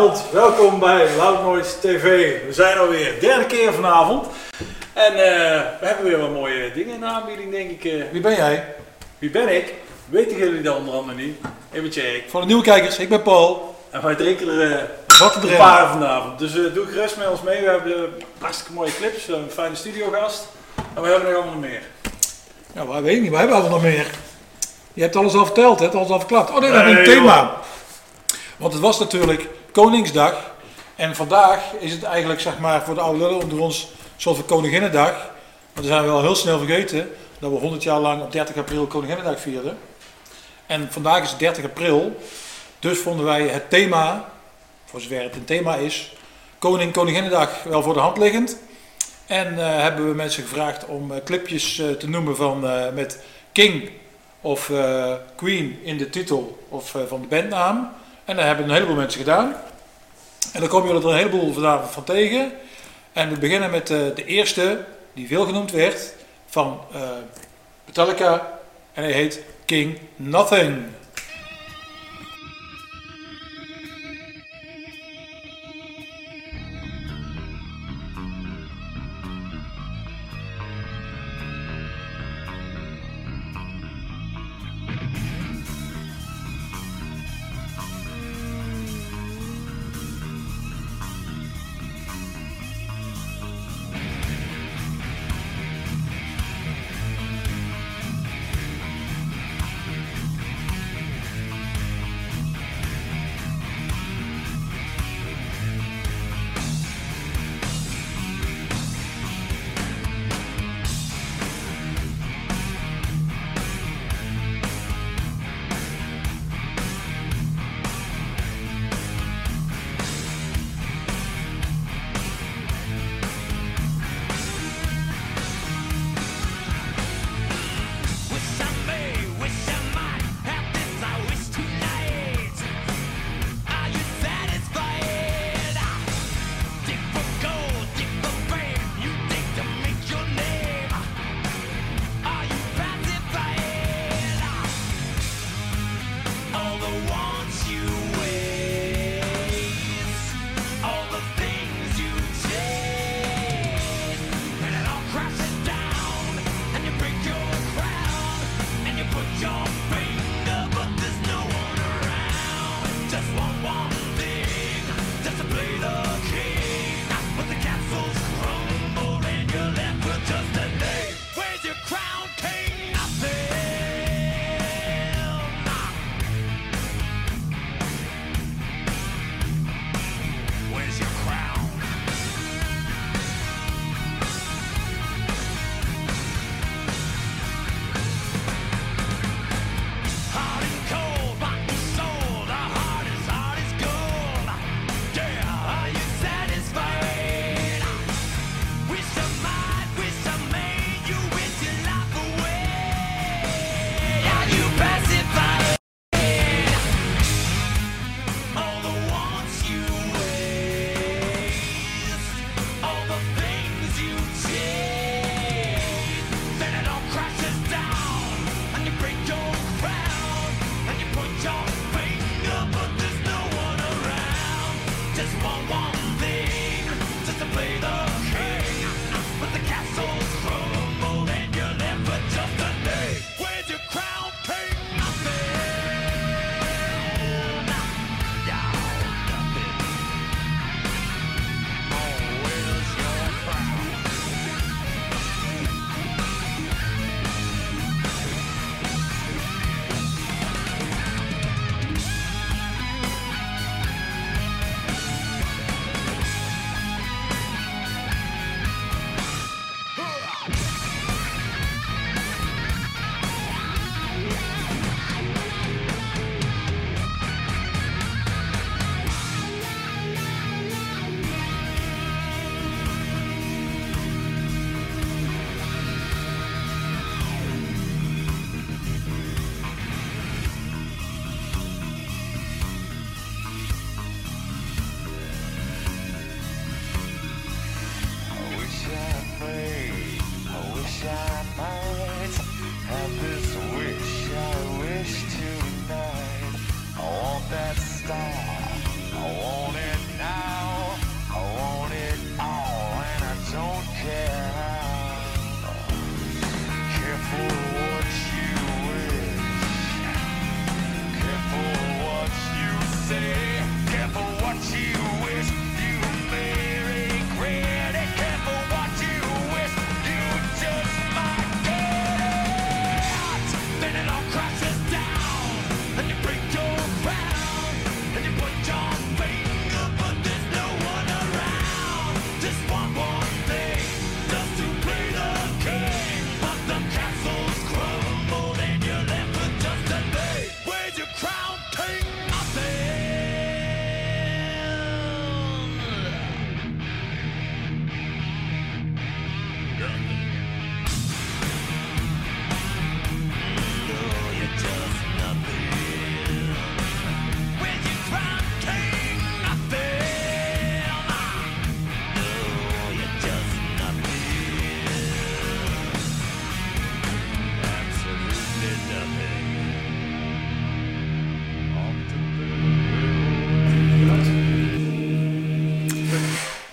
Goedenavond, welkom bij Loud Noise TV. We zijn alweer derde keer vanavond. En eh, we hebben weer wat mooie dingen in de aanbieding, denk ik. eh. Wie ben jij? wie ben ik? Weten jullie dat onder andere niet? Ik ben Jake. Voor de nieuwe kijkers, ik ben Paul. En wij drinken er eh, Wat te een paar vanavond. Dus doe gerust met ons mee. We hebben hartstikke mooie clips, we hebben een fijne studiogast. En we hebben nog allemaal meer. Ja, wij weet ik niet, wij hebben allemaal nog meer. Je hebt alles al verteld, hè? Het alles al verklapt. Oh nee, we hebben een Nee, thema. Want het was natuurlijk Koningsdag. En vandaag is het eigenlijk, zeg maar, voor de oude lullen onder ons, soort van Koninginnedag. Want we zijn wel heel snel vergeten dat we 100 jaar lang op 30 april Koninginnedag vierden. En vandaag is het 30 april. Dus vonden wij het thema, voor zover het een thema is, Koning Koninginnedag wel voor de hand liggend. En eh, hebben we mensen gevraagd om eh, clipjes eh, te noemen van, met King of Queen in de titel of van de bandnaam. En dat hebben een heleboel mensen gedaan. En dan komen jullie er een heleboel vanavond van tegen. En we beginnen met eh, de eerste, die veel genoemd werd, van eh, Metallica. En hij heet King Nothing.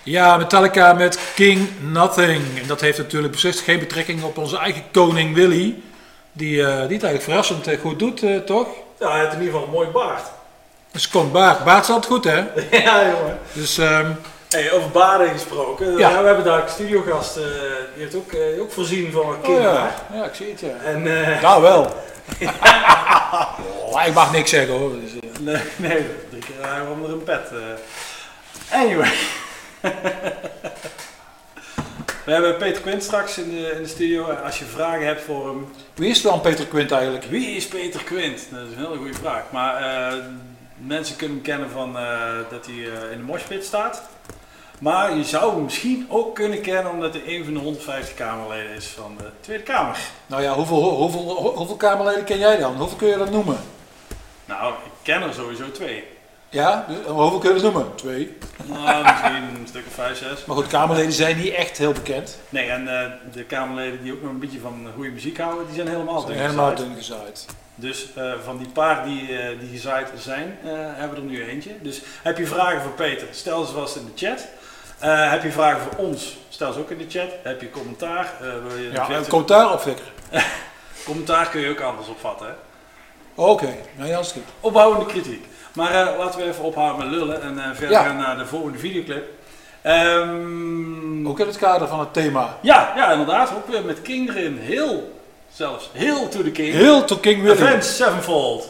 Ja, Metallica met King Nothing. En dat heeft natuurlijk beslist geen betrekking op onze eigen koning Willy. Die, eh, die het eigenlijk verrassend eh, goed doet, eh, toch? Ja, hij heeft in ieder geval een mooi baard. Dus komt Baart. Baart is altijd goed, hè? ja, jongen. Dus ehm, Hey, over baarden gesproken. Ja. Ja. we hebben daar een studiogast, eh, die heeft ook, eh, ook voorzien van een oh kind. ja. ja, ik zie het, ja. En eh, Nou wel. oh, ik mag niks zeggen hoor. Dus, nee, nee, drie keer onder een pet. eh. Anyway. we hebben Peter Quint straks in de, in de studio. Als je vragen hebt voor hem. wie is dan Peter Quint eigenlijk? Wie is Peter Quint? Dat is een hele goede vraag. Maar eh, mensen kunnen hem kennen van eh, dat hij eh, in de moshpit staat. Maar je zou hem misschien ook kunnen kennen omdat hij een van de 150 Kamerleden is van de Tweede Kamer. Nou ja, hoeveel, hoeveel, hoeveel Kamerleden ken jij dan? Hoeveel kun je dat noemen? Nou, ik ken er sowieso twee. Ja, hoeveel kun je dat noemen? Twee. Nou, misschien een stuk of vijf, zes. Maar goed, Kamerleden zijn niet echt heel bekend. Nee, en eh, de Kamerleden die ook nog een beetje van goede muziek houden, die zijn helemaal dun helemaal dun gezaaid. Dus eh, van die paar die, eh, die gezaaid zijn, hebben we er nu eentje. Dus heb je vragen voor Peter, stel ze vast in de chat. Heb je vragen voor ons, stel ze ook in de chat. Heb je commentaar, wil je Ja, een commentaar opflikkeren. commentaar kun je ook anders opvatten. Hè? Oké, nou ja. Opbouwende kritiek. Maar eh, laten we even ophouden met lullen en eh, verder Ja. gaan naar de volgende videoclip. Ehm, Ook in het kader van het thema. ja, ja, inderdaad. Ook weer met King erin. Heel, zelfs, heel to the King. Heel to King William. Avenged Sevenfold.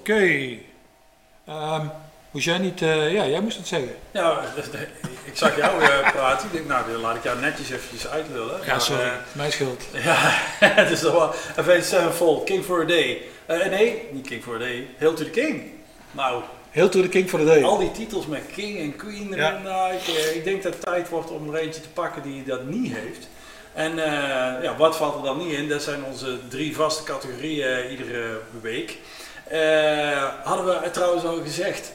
Oké. Ehm, moest jij niet... eh, ja, jij moest het zeggen. Ja, ik zag jou eh, praten. Ik denk, nou, dan laat ik jou netjes eventjes uitlullen. Ja, Maar, sorry. eh, Mijn schuld. ja, het is toch wel... Avenged Sevenfold, King for a Day. Nee, niet King for a Day. Hail to the King. Nou, Heel to the king for the day. al die titels met King en Queen erin. Ja. Nou, ik, ik denk dat het tijd wordt om er eentje te pakken die dat niet heeft. En ja, wat valt er dan niet in? Dat zijn onze drie vaste categorieën iedere week. Eh, hadden we trouwens al gezegd,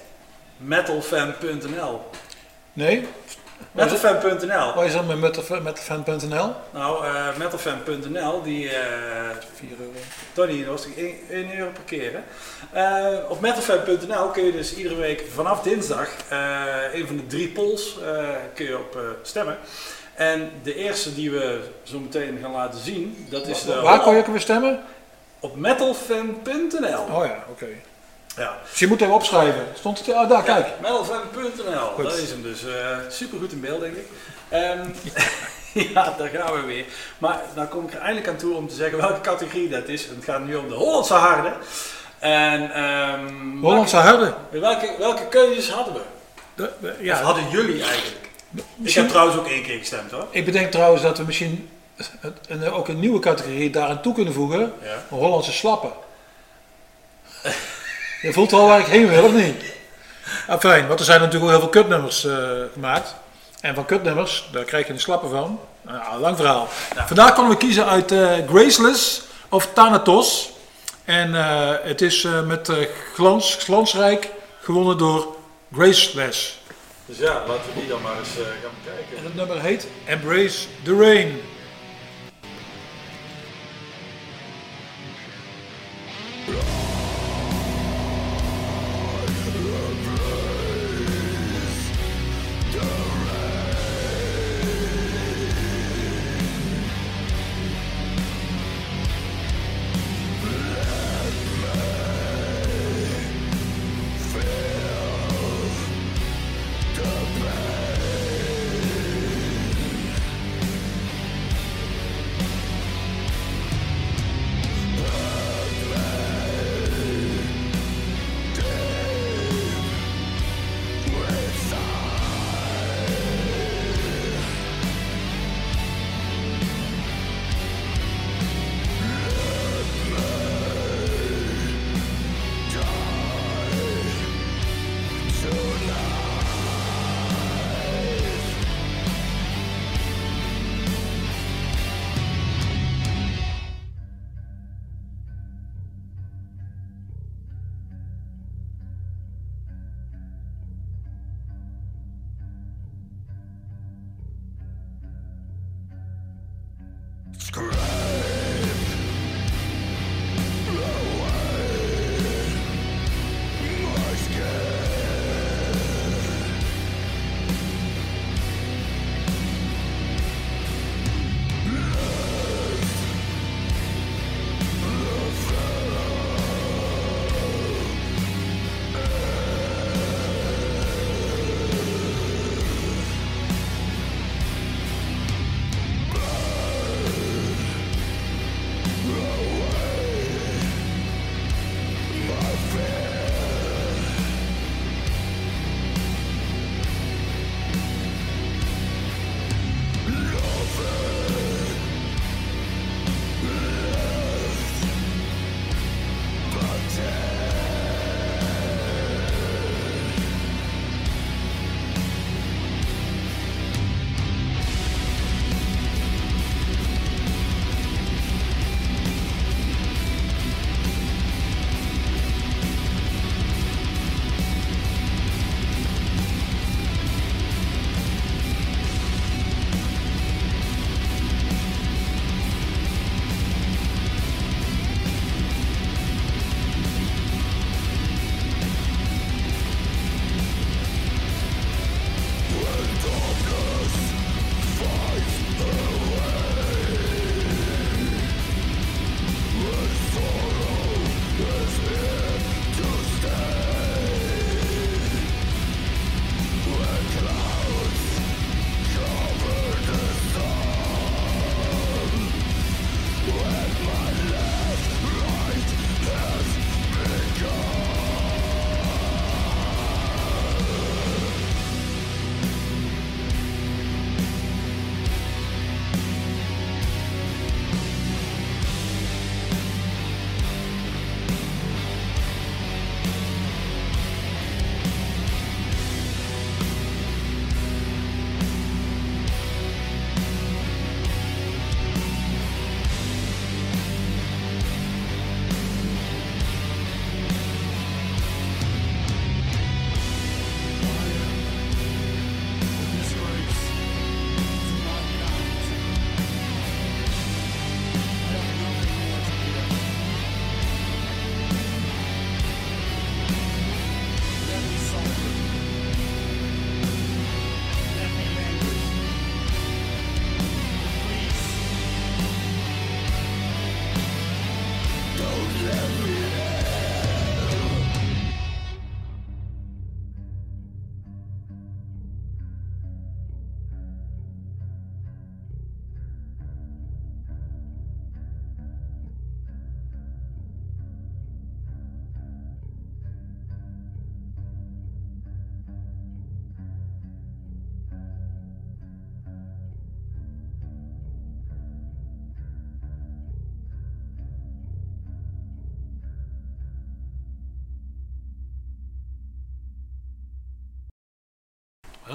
metalfan.nl. Nee? Metalfan.nl. Wat is dat met metalfan- metalfan.nl? Nou, eh metalfan.nl, die eh 4 euro. Tony, dat was toch 1 euro per keer. Hè? Eh, op metalfan.nl kun je dus iedere week vanaf dinsdag eh, een van de drie polls eh, kun je op eh, stemmen. En de eerste die we zo meteen gaan laten zien, dat is de Waar kon je ook weer stemmen? Op metalfan.nl. Oh ja, oké. Ja. Dus je moet even opschrijven. Stond het? Oh, daar, kijk. Metalfan.nl, dat is hem dus. super goed in beeld, denk ik. Ehm, ja, daar gaan we weer. Maar nou kom ik er eindelijk aan toe om te zeggen welke categorie dat is. Het gaat nu om de Hollandse harde. En ehm, Hollandse harde. welke, welke keuzes hadden we? De- de- Of ja, hadden jullie eigenlijk? Ik heb trouwens ook één keer gestemd hoor. ik bedenk trouwens dat we misschien een, ook een nieuwe categorie daaraan toe kunnen voegen. Ja. Hollandse slappen. Je voelt al waar ik heen wil, of niet? Fijn, want er zijn natuurlijk wel heel veel kutnummers eh, gemaakt. En van kutnummers, daar krijg je een slappe van. Ja, lang verhaal. Ja. Vandaag konden we kiezen uit eh, Graceless of Thanatos. En eh, het is met glans, glansrijk gewonnen door Graceless. Dus ja, laten we die dan maar eens gaan bekijken. En het nummer heet Embrace the Rain.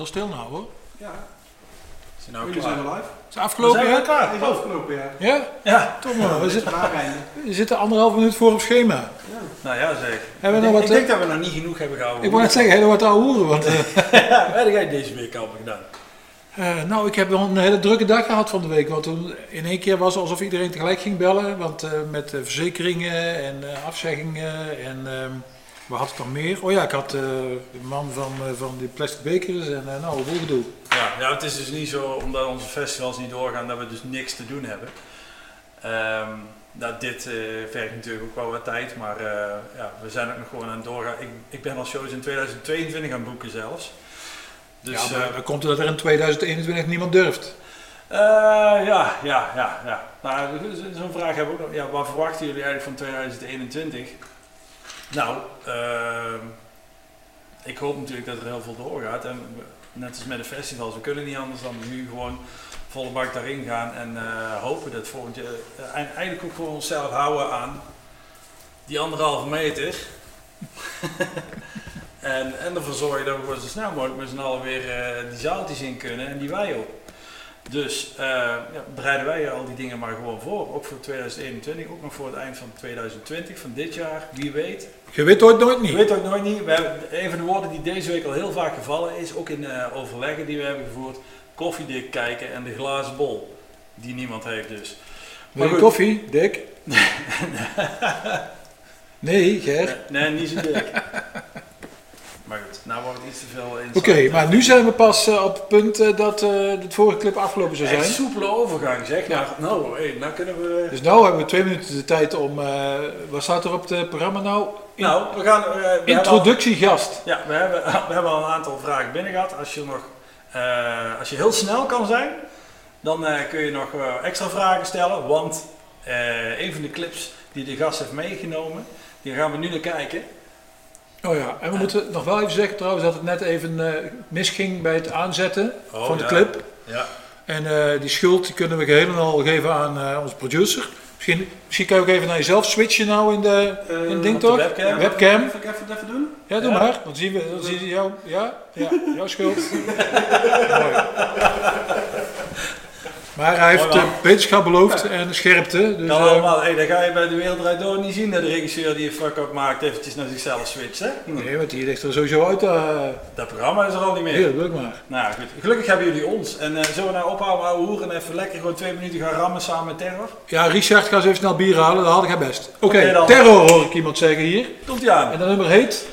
Heel stil nou hoor. Ja, Is hij nou jullie zijn klaar? er live. Is het afgelopen? Zijn we Ja? klaar? Is afgelopen, ja. Ja? Ja. Toch maar. We is zitten, we zitten anderhalf minuut voor op schema. Nou ja, zeg. Hebben we ik, nog denk- wat, ik denk dat we nog niet genoeg hebben gehouden. Ik wou net zeggen, helemaal wat ouwe hoeren. Want, eh, Ja, wat heb jij deze week al gedaan? eh, nou, ik heb wel een hele drukke dag gehad van de week. Want toen in één keer was het alsof iedereen tegelijk ging bellen. Want eh, met eh, verzekeringen en eh, afzeggingen en... ehm wat had ik nog meer? Oh ja, ik had eh, de man van, eh, van die plastic bekers en eh, nou, hoe gedoe. Ja, ja, het is dus niet zo omdat onze festivals niet doorgaan dat we dus niks te doen hebben. Nou, dit vergt natuurlijk ook wel wat tijd, maar ja, we zijn ook nog gewoon aan het doorgaan. Ik, ik ben al shows in 2022 aan het boeken zelfs. Dus ja, maar dan komt het dat er in 2021 niemand durft. ja, ja, ja, ja. Nou, zo'n vraag hebben we ook nog. Ja, wat verwachten jullie eigenlijk van 2021? Nou, ehm, ik hoop natuurlijk dat er heel veel doorgaat. En net als met de festivals, we kunnen niet anders dan nu gewoon volle bak daarin gaan en eh, hopen dat volgend jaar, eh, en eigenlijk ook gewoon onszelf houden aan die anderhalve meter. en, en ervoor zorgen dat we gewoon zo snel mogelijk met z'n allen weer eh, die zaaltjes in kunnen en die wij ook. Dus eh, ja, bereiden wij al die dingen maar gewoon voor. Ook voor 2021, ook nog voor het eind van 2020, van dit jaar, wie weet. Je weet ooit nooit niet. weet ook nooit niet. We hebben, een van de woorden die deze week al heel vaak gevallen is, ook in eh, overleggen die we hebben gevoerd, koffiedik kijken en de glazen bol. Die niemand heeft dus. Je goed. koffie, Dick? nee, Ger. Nee, niet zo dik. maar goed, nou wordt het iets te veel in. Oké, maar nu zijn we pas eh, op het punt eh, dat eh de vorige clip afgelopen zou zijn. soepele overgang zeg. Ja. Nou, nou, hey, nou kunnen we... Dus nu hebben we twee minuten de tijd om, eh, wat staat er op het programma nou? In- Nou, we gaan... eh, we al- Introductiegast. Ja, we hebben, we hebben al een aantal vragen binnen gehad. Als je, nog, eh, als je heel snel kan zijn, dan eh, kun je nog eh, extra vragen stellen. Want eh, een van de clips die de gast heeft meegenomen, die gaan we nu naar kijken. Oh ja, en we moeten nog wel even zeggen trouwens dat het net even eh, misging bij het aanzetten Oh, van de ja. clip. Ja. En eh, die schuld die kunnen we geheel en al geven aan eh, onze producer. Misschien, misschien kan je ook even naar jezelf switchen nou in de, in het ding op de toch? webcam. Webcam. Even, even even doen? Ja, doe Ja. maar. Dan zien we, dan zien we jou. Ja, ja, jouw schuld. Mooi. Maar hij heeft eh, wetenschap beloofd en scherpte. Dus, Kan eh, allemaal. Hey, dan ga je bij de Wereld Draait Door niet zien dat de regisseur die een fuck-up maakt eventjes naar zichzelf switcht. Hè? Hm. nee, want die ligt er sowieso uit. eh Dat programma is er al niet meer. doe ik maar. Nou goed, gelukkig hebben jullie ons. En eh, zullen we nou ophouden, ouwe hoeren en even lekker gewoon twee minuten gaan rammen samen met Terror? Ja, Richard, ga eens even snel bier halen. Dat had ik haar best. Oké, terror hoor ik iemand zeggen hier. Komt ie aan. En dat nummer heet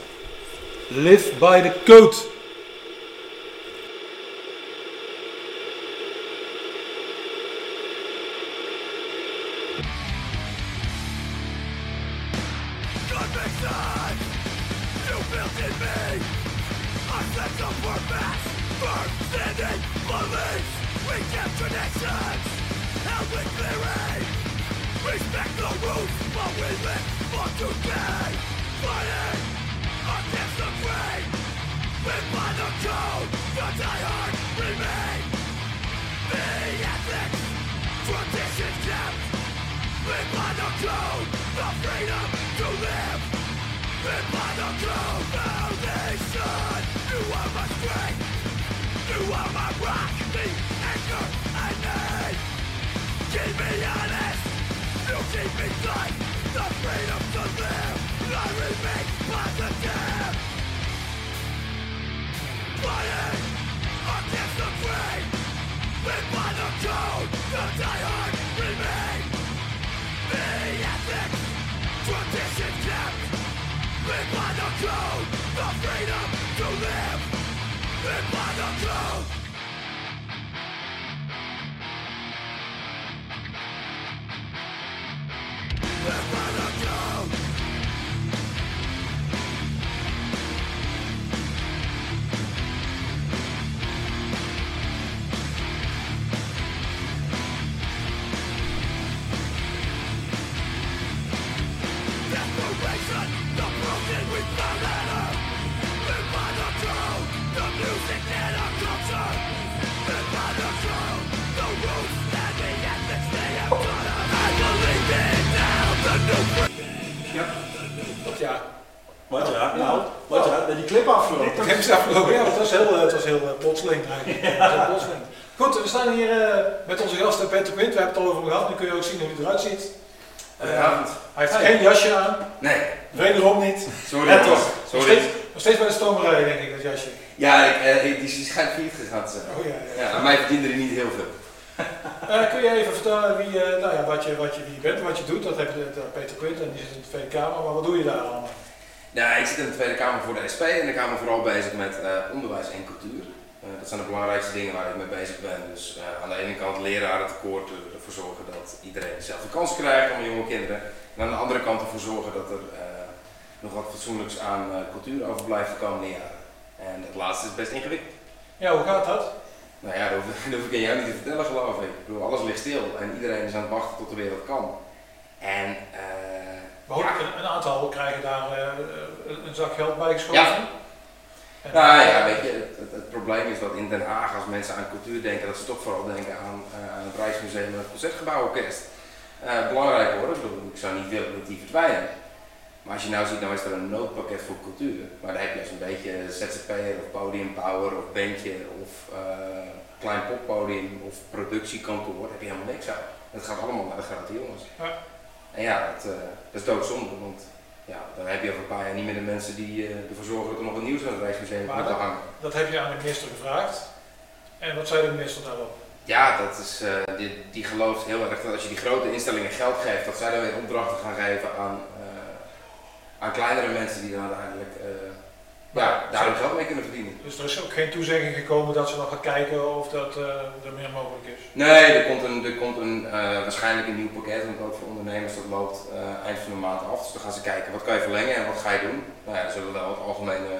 Live by the Code. keeping the freedom to live, I remain positive. Fighting against the Wat ja, nou, wat ja, met die clip afgelopen. Ik heb ze afgelopen, ja, dat was heel, eh, het was heel uh, plotseling eigenlijk. Het was heel plotseling. Goed, we staan hier uh, met onze gast Peter Quint, we hebben het al over hem gehad, nu kun je ook zien hoe hij eruit ziet. Goedenavond. hij heeft geen jasje aan, Nee, wederom niet. sorry. Toch. Nog Sorry. steeds, nog steeds bij de stomerij denk ik, dat jasje. Ja, ik, eh, ik- die schijnt failliet gegaan te zijn. Oh ja, ja. Ja, aan mij verdiende er niet heel veel. Eh, kun je even vertellen wie, eh, nou ja, wat, je, wat je, wie je bent, wat je doet? Dat heeft uh, Peter Quint en die zit in de Tweede Kamer, maar wat doe je daar allemaal? Ja, ik zit in de Tweede Kamer voor de SP en ik hou me vooral bezig met eh, onderwijs en cultuur. Eh, dat zijn de belangrijkste dingen waar ik mee bezig ben. Dus eh, aan de ene kant lerarentekort, eh, ervoor zorgen dat iedereen dezelfde kans krijgt, allemaal jonge kinderen. En aan de andere kant ervoor zorgen dat er nog wat fatsoenlijks aan cultuur overblijft de komende jaren. En dat laatste is best ingewikkeld. Ja, hoe gaat dat? Nou ja, dat hoef, dat hoef ik aan jou niet te vertellen geloof ik. Ik bedoel, alles ligt stil en iedereen is aan het wachten tot de wereld kan. En Maar ja. een, een aantal krijgen daar eh, een zak geld bij geschoven. Nou ja, weet je, het, het, het probleem is dat in Den Haag als mensen aan cultuur denken, dat ze toch vooral denken aan, eh, aan het Rijksmuseum en het Concertgebouworkest. Eh belangrijk hoor, ik bedoel, ik zou niet willen dat die verdwijnen. Maar als je nou ziet, nou is er een noodpakket voor cultuur. Maar daar heb je als een beetje ZZP'er of podiumpower of bandje of klein poppodium of productiekantoor, daar heb je helemaal niks aan. Het gaat allemaal naar de grote jongens. Ja. En ja, dat, eh, dat is doodzonde, want ja, dan heb je over een paar jaar niet meer de mensen die eh, ervoor zorgen dat er nog wat nieuws aan het Rijksmuseum Maar te dat- hangen. Dat heb je aan de minister gevraagd. En wat zei de minister daarop? Ja, dat is, eh, die, die gelooft heel erg dat als je die grote instellingen geld geeft, dat zij dan weer opdrachten gaan geven aan, aan kleinere mensen die dan uiteindelijk ja, daar hun geld mee kunnen verdienen. Dus er is ook geen toezegging gekomen dat ze nog gaan kijken of dat eh, er meer mogelijk is. Nee, er komt, een, er komt een, eh, waarschijnlijk een nieuw pakket, want ook voor ondernemers dat loopt eh, eind van de maand af. Dus dan gaan ze kijken wat kan je verlengen en wat ga je doen. Nou ja, er zullen wel wat algemene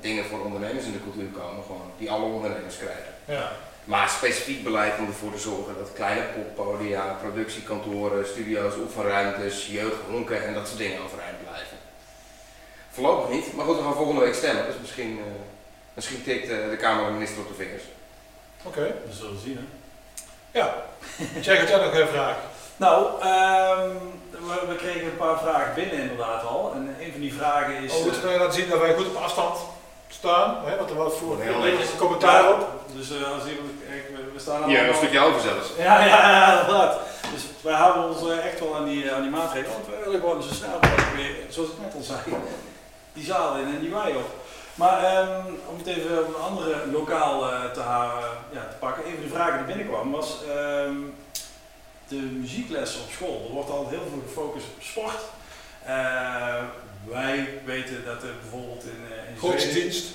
dingen voor ondernemers in de cultuur komen, gewoon, die alle ondernemers krijgen. Ja. Maar specifiek beleid om ervoor te zorgen dat kleine poppodia, productiekantoren, studio's, oefenruimtes, jeugdhonken en dat soort dingen overeind. Voorlopig niet, maar goed, we gaan volgende week stemmen, dus misschien, eh, misschien tikt eh, de Kamer de minister op de vingers. Oké. We zullen zien hè. Ja. Jack, had jij nog een vraag? Nou, ehm, we, we kregen een paar vragen binnen inderdaad al. En een van die vragen is... Oh, we moeten eh, laten zien dat wij goed op afstand staan. Hè, want er was voor Heel een netjes. commentaar op. Dus eh, als iemand... we, we staan Ja, allemaal- een stukje over zelfs. Ja, ja, ja, inderdaad. Dus wij houden ons echt wel aan die, aan die maatregelen. Want we willen gewoon zo snel mogelijk weer, zoals ik net al zei, die zaal in en die wij op. Maar ehm, om het even op een andere lokaal eh, te, ja, te pakken, even de vraag die binnenkwam was ehm, de muzieklessen op school. Er wordt altijd heel veel gefocust op sport. Eh, wij weten dat er bijvoorbeeld in, eh, in Zweden- Godsdienst.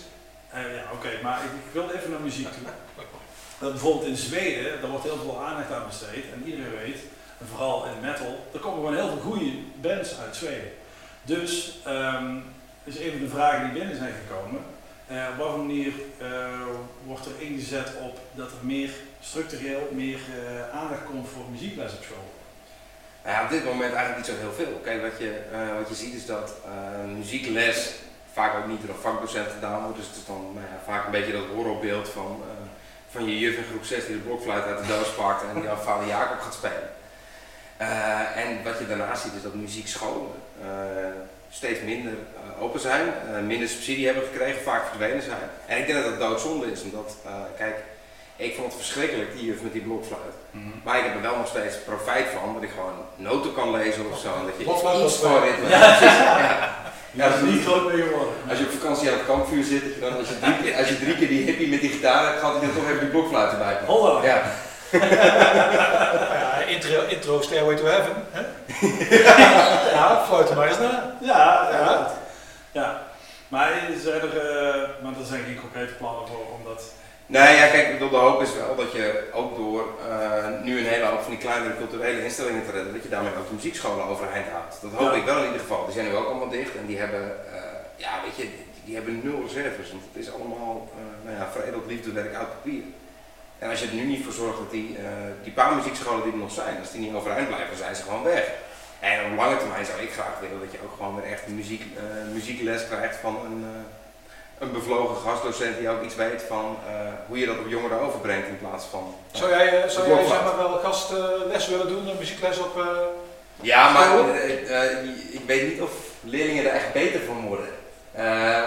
eh, ja, oké, maar ik, ik wil even naar muziek toe. Dat bijvoorbeeld in Zweden, daar wordt heel veel aandacht aan besteed. En iedereen weet, en vooral in metal, er komen gewoon heel veel goede bands uit Zweden. Dus, ehm is een van de vragen die binnen zijn gekomen. eh, op welke manier eh, wordt er ingezet op dat er meer structureel meer eh, aandacht komt voor muziekles op school? Ja, op dit moment eigenlijk niet zo heel veel. Kijk, wat je, wat je ziet is dat muziekles vaak ook niet door een vakdocent gedaan wordt. Dus het is dan nou vaak een beetje dat horrorbeeld van, van je juf in groep 6 die de blokfluit uit de doos pakt en die dan vader Jacob gaat spelen. En wat je daarnaast ziet is dat muziekscholen steeds minder open zijn, eh, minder subsidie hebben gekregen, vaak verdwenen zijn. En ik denk dat dat doodzonde is, omdat, eh, kijk, ik vond het verschrikkelijk, die juf met die blokfluit. Maar ik heb er wel nog steeds profijt van, dat ik gewoon noten kan lezen of zo. En dat je Blokfluit iets van ritme. Ja. Ja, dat is niet groot mee geworden. Als je op vakantie aan het kampvuur zit, dan, als, je drie keer, als je drie keer die hippie met die gitaar hebt gehad, dan toch even die blokfluit erbij. Holla. Ja. Ja, intro, intro Stairway to Heaven. Hè? ja, fluit er maar eens na. Ja, ja. Ja. Maar zijn er, eh, maar er zijn geen concrete plannen voor om dat Nee, ja, kijk, ik bedoel, de hoop is wel dat je ook door eh, nu een hele hoop van die kleinere culturele instellingen te redden, dat je daarmee ook de muziekscholen overeind houdt. Dat hoop Ja. ik wel in ieder geval. Die zijn nu ook allemaal dicht en die hebben, eh, ja, weet je, die, die hebben nul reserves. Want het is allemaal, eh nou ja, veredeld liefdewerk uit papier. En als je er nu niet voor zorgt dat die, eh, die paar muziekscholen die er nog zijn, als die niet overeind blijven, zijn ze gewoon weg. En op lange termijn zou ik graag willen dat je ook gewoon weer echt muziek, eh, muziekles krijgt van een, eh, een bevlogen gastdocent die ook iets weet van eh, hoe je dat op jongeren overbrengt in plaats van... Zou jij, zou jij zeg maar, wel gastles willen doen, een muziekles op... Ja, maar ik weet niet of leerlingen er echt beter van worden.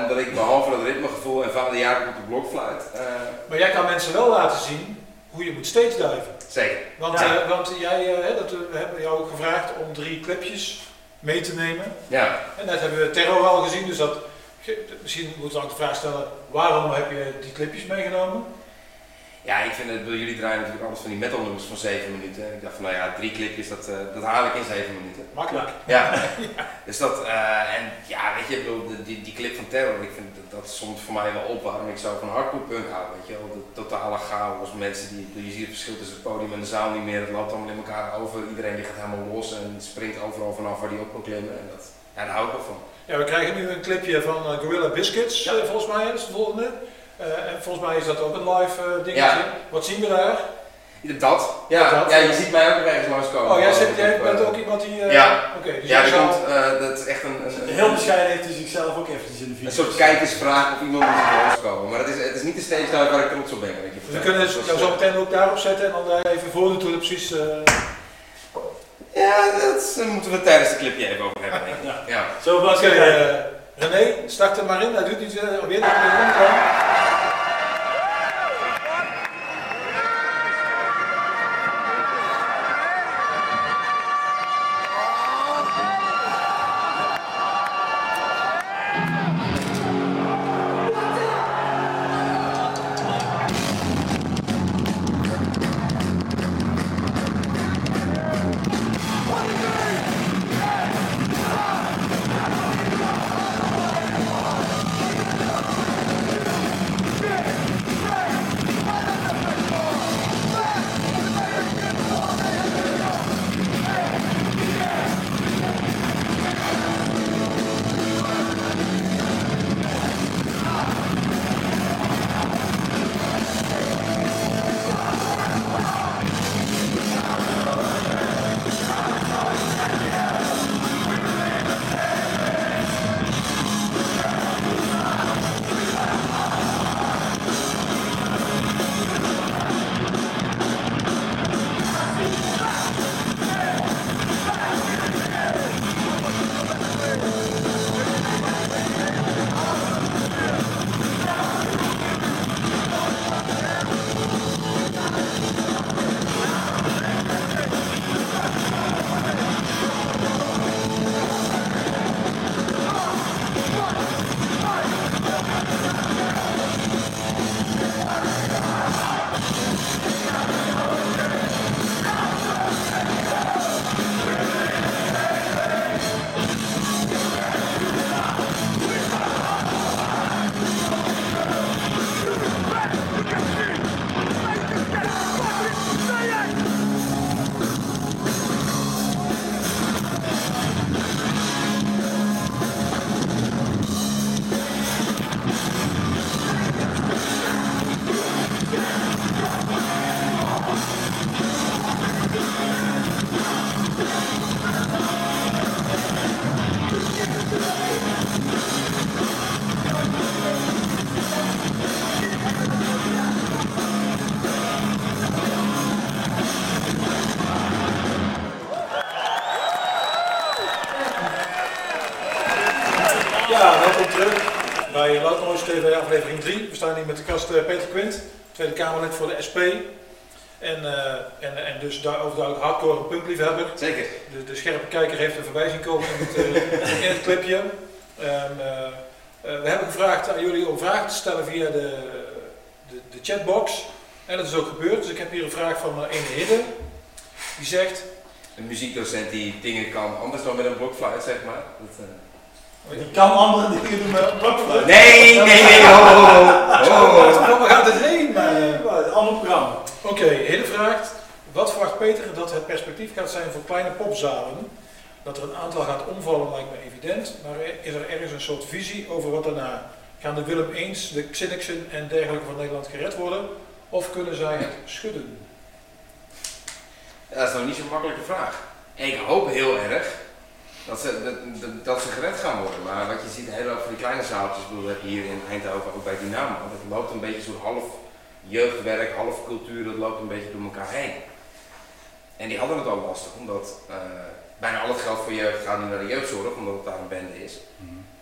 Omdat ik behalve dat ritmegevoel en vader op de blokfluit. Maar jij kan mensen wel laten zien hoe je moet stage diven. zeker. Want, Ja. eh, want jij, eh, hè, dat, we hebben jou ook gevraagd om drie clipjes mee te nemen. Ja. En net hebben we Terror al gezien, dus dat, misschien moeten we ook de vraag stellen, waarom heb je die clipjes meegenomen? Ja, ik vind het, jullie draaien natuurlijk alles van die metal nummers van 7 minuten. Ik dacht van nou ja, drie clipjes, dat, eh, dat haal ik in 7 minuten. Makkelijk. Ja, dus dat, eh, en ja, weet je, ik bedoel, die, die clip van Terror, ik vind dat, dat somt voor mij wel op waarom ik zo van hardcore punk hou, weet je wel. De totale chaos, mensen die, je ziet het verschil tussen het podium en de zaal niet meer, het loopt allemaal in elkaar over, iedereen die gaat helemaal los en springt overal vanaf waar die op kan klimmen en dat, ja, daar hou ik wel van. Ja, we krijgen nu een clipje van eh, Gorilla Biscuits, Ja. volgens mij, is de volgende. Eh, en volgens mij is dat ook een live eh, dingetje. Ja. Wat zien we daar? Dat, ja, Dat. ja, je ziet mij ook nog ergens langskomen. Oh, jij, zit, jij Op, bent eh, ook iemand die... eh, Ja. Oké, dus Ja, er zou- komt, eh, dat is echt een, een, een- Heel bescheiden heeft hij zichzelf ook eventjes in de video. Een soort kijkersvraag of iemand moet zich langskomen. Maar het is, het is niet de stage dive waar ik trots op ben. wat ik je Dus we kunnen Dat jou zo meteen ook daarop zetten en dan daar even voor natuurlijk precies... eh, Ja, dat daar moeten we tijdens de clipje even over hebben. denk ik. Ja. Ja. Zo het. eh, René, start er maar in. Hij doet iets uh, weer de Ja, welkom terug bij Noise TV aflevering 3. We staan hier met de gast eh, Peter Quint, Tweede Kamerlid voor de SP. En, eh, en, en dus overduidelijk hardcore punkliefhebber. Zeker. De, de scherpe kijker heeft voorbij zien komen in het, eh, in het clipje. Ehm, eh, eh, we hebben gevraagd aan jullie om vragen te stellen via de, de, de chatbox. En dat is ook gebeurd. Dus ik heb hier een vraag van uh, Ene Hidde. Die zegt... Een muziekdocent die dingen kan anders dan met een blokfluit, zeg maar. Dat, eh, Die kan andere dingen doen met een blokfluit. Nee, nee, nee, ho, ho, ho. Waar gaat het heen? Maar, eh, Ander programma. Oké, Hidde vraagt... Wat verwacht Peter dat het perspectief gaat zijn voor kleine popzalen? Dat er een aantal gaat omvallen lijkt me evident. Maar is er ergens een soort visie over wat daarna? Gaan de Willem Eens, de Xenixen en dergelijke van Nederland gered worden? Of kunnen zij het schudden? Ja, dat is nog niet zo'n makkelijke vraag. Ik hoop heel erg dat ze, dat, dat, dat ze gered gaan worden. Maar wat je ziet, heel veel van die kleine zaaltjes, bedoel, heb je hier in Eindhoven ook bij Dynamo. Dat loopt een beetje zo half jeugdwerk, half cultuur, dat loopt een beetje door elkaar heen. En die hadden het ook lastig, omdat eh, bijna al het geld voor jeugd gaat nu naar de jeugdzorg, omdat het daar een bende is.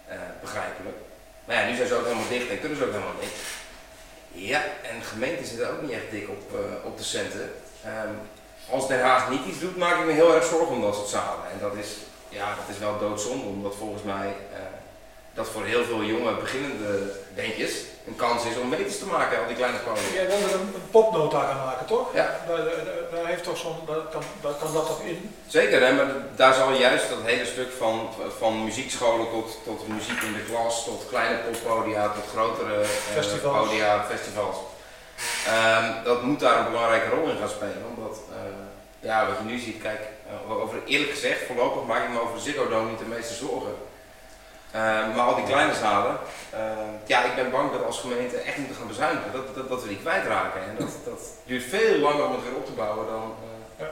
Eh, begrijpelijk. Maar ja, nu zijn ze ook helemaal dicht en kunnen ze ook helemaal niks. Ja, en gemeenten zitten ook niet echt dik op, eh, op de centen. Ehm, als Den Haag niet iets doet, maak ik me heel erg zorgen om dat soort zalen. En dat is, ja, dat is wel doodzonde, omdat volgens mij eh, dat voor heel veel jonge beginnende bandjes een kans is om meters te maken op die kleine podium. Jij wilde een, een popnota gaan maken, toch? Ja. Daar, daar, daar heeft toch zo'n, daar kan, daar kan dat toch in? Zeker, hè, maar daar zal juist dat hele stuk van, van muziekscholen tot, tot muziek in de klas, tot kleine poppodia, tot grotere eh, Festivals. podia, festivals. Ehm, dat moet daar een belangrijke rol in gaan spelen, omdat eh, ja, wat je nu ziet, kijk, eh, over, eerlijk gezegd, voorlopig maak ik me over de Ziggo Dome niet de meeste zorgen. Ehm, maar al die kleine zalen, ehm, ja, ik ben bang dat als gemeente echt moeten gaan bezuinigen, dat, dat, dat we die kwijtraken. En dat, dat duurt veel langer om het weer op te bouwen dan, eh, Ja.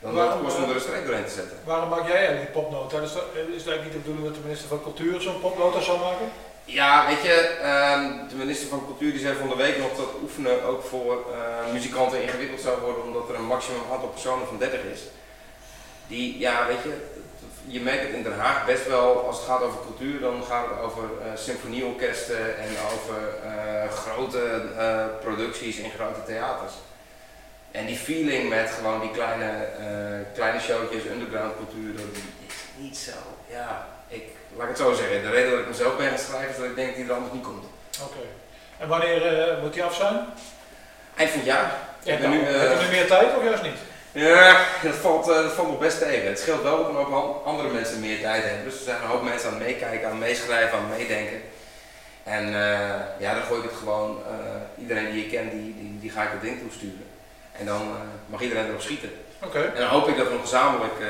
dan Waarom, was om eh, er een streep doorheen te zetten. Waarom maak jij eigenlijk die popnota? Is, dat, is het eigenlijk niet de bedoeling dat de minister van Cultuur zo'n popnota zou maken? Ja, weet je, ehm, de minister van Cultuur die zei van de week nog dat oefenen ook voor eh, muzikanten ingewikkeld zou worden omdat er een maximum aantal personen van 30 is. Die, ja, weet je, je merkt het in Den Haag best wel, als het gaat over cultuur, dan gaat het over eh, symfonieorkesten en over eh, grote eh, producties in grote theaters. En die feeling met gewoon die kleine, kleine showtjes, underground cultuur, dat is niet zo, ja, ik, laat ik het zo zeggen. De reden dat ik mezelf ben gaan schrijven is dat ik denk dat die er anders niet komt. Oké. En wanneer moet die af zijn? Eind van het jaar. Ja, Ik ben nu, eh, heb je nu meer tijd of juist niet? Ja, dat valt, eh, dat valt nog best tegen. Het scheelt wel dat een hoop an- andere mensen meer tijd hebben. Dus er zijn een hoop mensen aan het meekijken, aan het meeschrijven, aan het meedenken. En eh, ja, dan gooi ik het gewoon, eh, iedereen die je kent, die, die, die ga ik het ding toesturen. En dan eh, mag iedereen erop schieten. Oké. En dan hoop ik dat we hem gezamenlijk eh,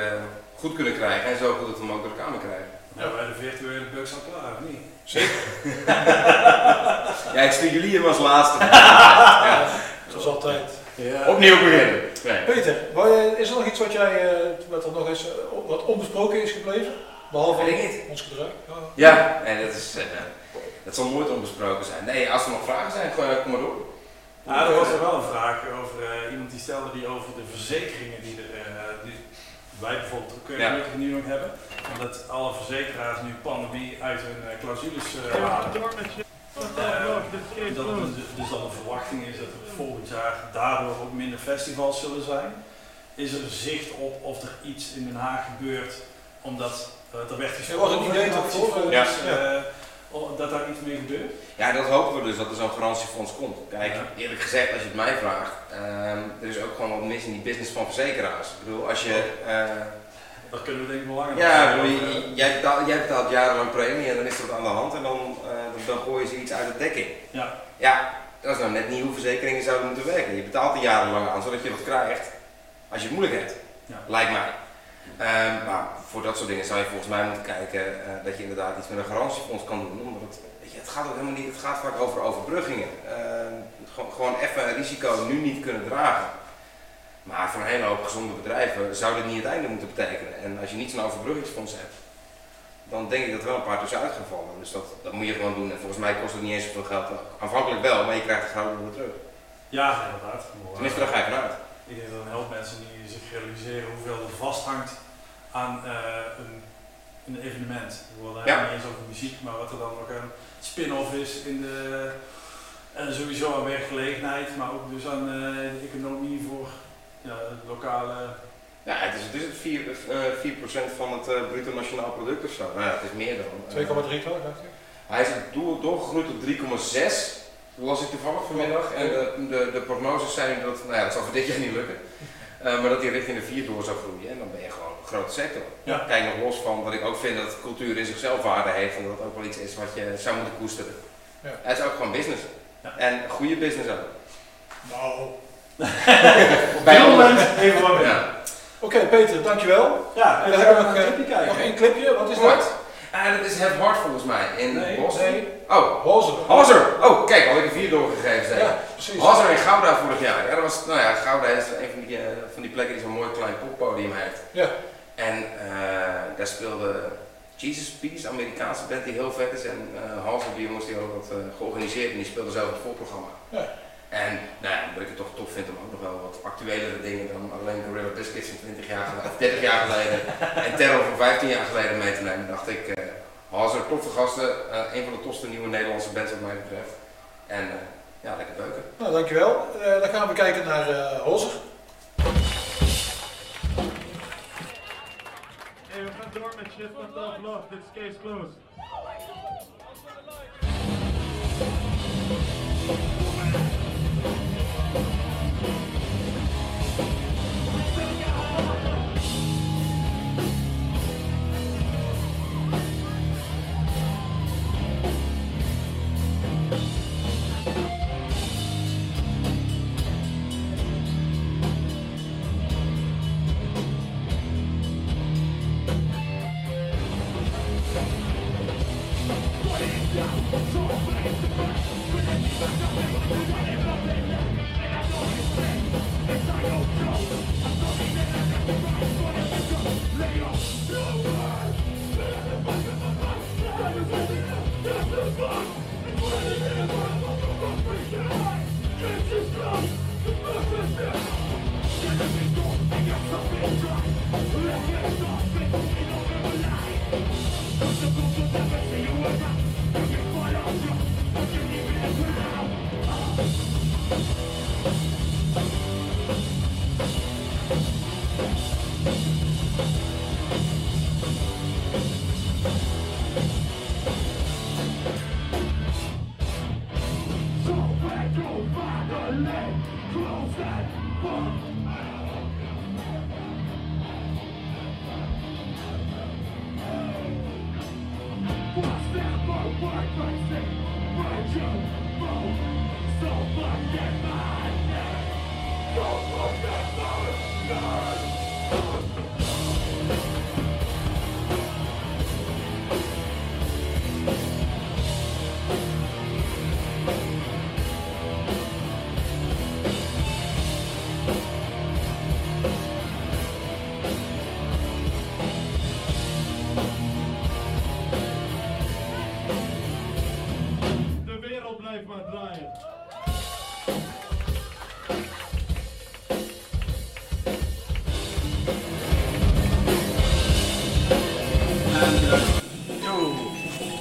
goed kunnen krijgen en zo goed dat we hem ook door de Kamer krijgen. Ja, bij de virtuele bugs al klaar, of niet? Zeker. Ja, ik stuur jullie hem als laatste. ja. Zoals altijd. Ja. Opnieuw beginnen. Nee. Peter, is er nog iets wat, jij, eh, wat er nog eens eh, wat onbesproken is gebleven? Behalve Weet ik niet. ons gedrag? Ja. Ja, en dat, is, eh, dat zal nooit onbesproken zijn. Nee, als er nog vragen zijn, kom maar door. Ja, er was er wel een vraag over eh, iemand die stelde die over de verzekeringen die, er, eh, die wij bijvoorbeeld ook Ja. gelukkig nu nog hebben. Omdat alle verzekeraars nu pandemie uit hun eh, clausules eh, halen. Dat dus, dus dan de verwachting is dat er volgend jaar daardoor ook minder festivals zullen zijn. Is er zicht op of er iets in Den Haag gebeurt, omdat eh, er werd Er was een voor? Ja. eh, dat daar iets mee gebeurt. Ja, dat hopen we dus, dat er zo'n garantiefonds komt. Kijk, Ja. eerlijk gezegd, als je het mij vraagt, ehm, er is ook gewoon wat mis in die business van verzekeraars. Ik bedoel, als je... eh, Daar kunnen we denk ik wel langer ja, bedoel, je- jij, betaalt, jij betaalt jarenlang premie en dan is er wat aan de hand en dan, eh, dan, dan gooien ze iets uit de dekking. Ja. Ja, dat is nou net niet hoe verzekeringen zouden moeten werken. Je betaalt er jarenlang aan, zodat je wat krijgt als je het moeilijk hebt. Ja. Lijkt mij. Ehm, maar voor dat soort dingen zou je volgens mij moeten kijken eh, dat je inderdaad iets met een garantiefonds kan doen. Omdat het, weet je, het gaat ook helemaal niet, het gaat vaak over overbruggingen. Ehm, gewoon, gewoon even een risico nu niet kunnen dragen. Maar voor een hele hoop gezonde bedrijven zou dit niet het einde moeten betekenen. En als je niet zo'n overbruggingsfonds hebt, dan denk ik dat er wel een paar tussenuit gaan vallen. Dus dat, dat moet je gewoon doen. En volgens mij kost het niet eens zoveel geld. Aanvankelijk wel, maar je krijgt het gouden weer terug. Ja, inderdaad. Tenminste, daar ga ik vanuit. Ik denk dat een heleboel mensen die zich realiseren hoeveel er vasthangt aan eh, een, een evenement. We willen Ja. niet eens over muziek, maar wat er dan nog een spin-off is in de, en sowieso aan werkgelegenheid, maar ook dus aan eh, de economie voor ja, het lokale. Ja, het is, het is het 4, eh, 4% van het eh, bruto nationaal product of zo. Nou ja, het is meer dan. eh, 2,3 toch, dacht ik? Hij is door, doorgegroeid tot 3,6. las ik toevallig vanmiddag. En de, de, de prognoses zijn dat, nou ja, dat zal voor dit jaar niet lukken. Eh, maar dat hij richting de 4 door zou groeien. En dan ben je gewoon een grote sector. Ja. Kijk nog los van dat ik ook vind dat cultuur in zichzelf waarde heeft. En dat het ook wel iets is wat je zou moeten koesteren. Ja. Het is ook gewoon business. Ja. En goede business ook. Nou. Bij alle- even wat Ja. Oké, Peter, dankjewel. Ja, En we dan hebben gaan we nog, een clipje kijken. Nog één clipje, wat is Hard. dat? Ah, dat is het hard volgens mij. In Nee, Boston. Nee, Oh, Hozer. Hazer. Oh, kijk, al ik een vier doorgegeven zijn. Ja, precies. In Gouda vorig jaar. Ja, dat was, nou ja, Gouda is een van die, eh, van die plekken die zo'n mooi klein poppodium heeft. Ja. En eh, daar speelde Jesus Peace, een Amerikaanse band die heel vet is. En uh, Hazer, die jongens die hadden dat eh, georganiseerd en die speelden zelf het voorprogramma. Ja. En nou ja, dat ik het toch tof vind om ook nog wel wat actuelere dingen dan alleen Gorilla Biscuits van 20 jaar geleden, of 30 jaar geleden en Terror van 15 jaar geleden mee te nemen, dacht ik, uh, Hazer, toffe gasten, uh, een van de tofste nieuwe Nederlandse bands wat mij betreft. En uh, ja, lekker beuken. Nou, dankjewel. dan gaan we kijken naar uh, Hozer. Hey, we gaan door met Shift Love. Dit is case closed.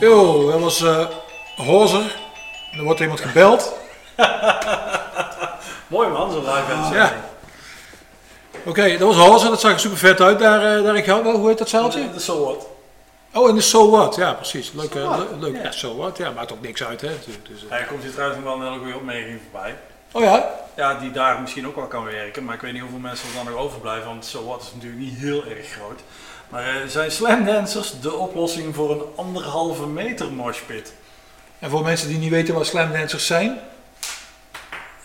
Yo, dat was uh, Hozer. Er wordt iemand gebeld. Mooi man, zo'n live band. Ja. Oké, dat was Hozer. Dat zag er super vet uit daar, uh, daar in. Hoe heet dat zaaltje? Dat is zo wat. Oh, en de So What. Ja, precies. Leuk, So uh, What. le- leuk. So What. Ja, maakt ook niks uit, hè. Dus. Hij komt hier trouwens nog wel een hele goede opmerking voorbij. Oh ja? Ja, die daar misschien ook wel kan werken, maar ik weet niet hoeveel mensen er dan nog overblijven, want So What is natuurlijk niet heel erg groot. Maar eh, zijn slam dancers de oplossing voor een anderhalve meter moshpit? En voor mensen die niet weten wat slam dancers zijn.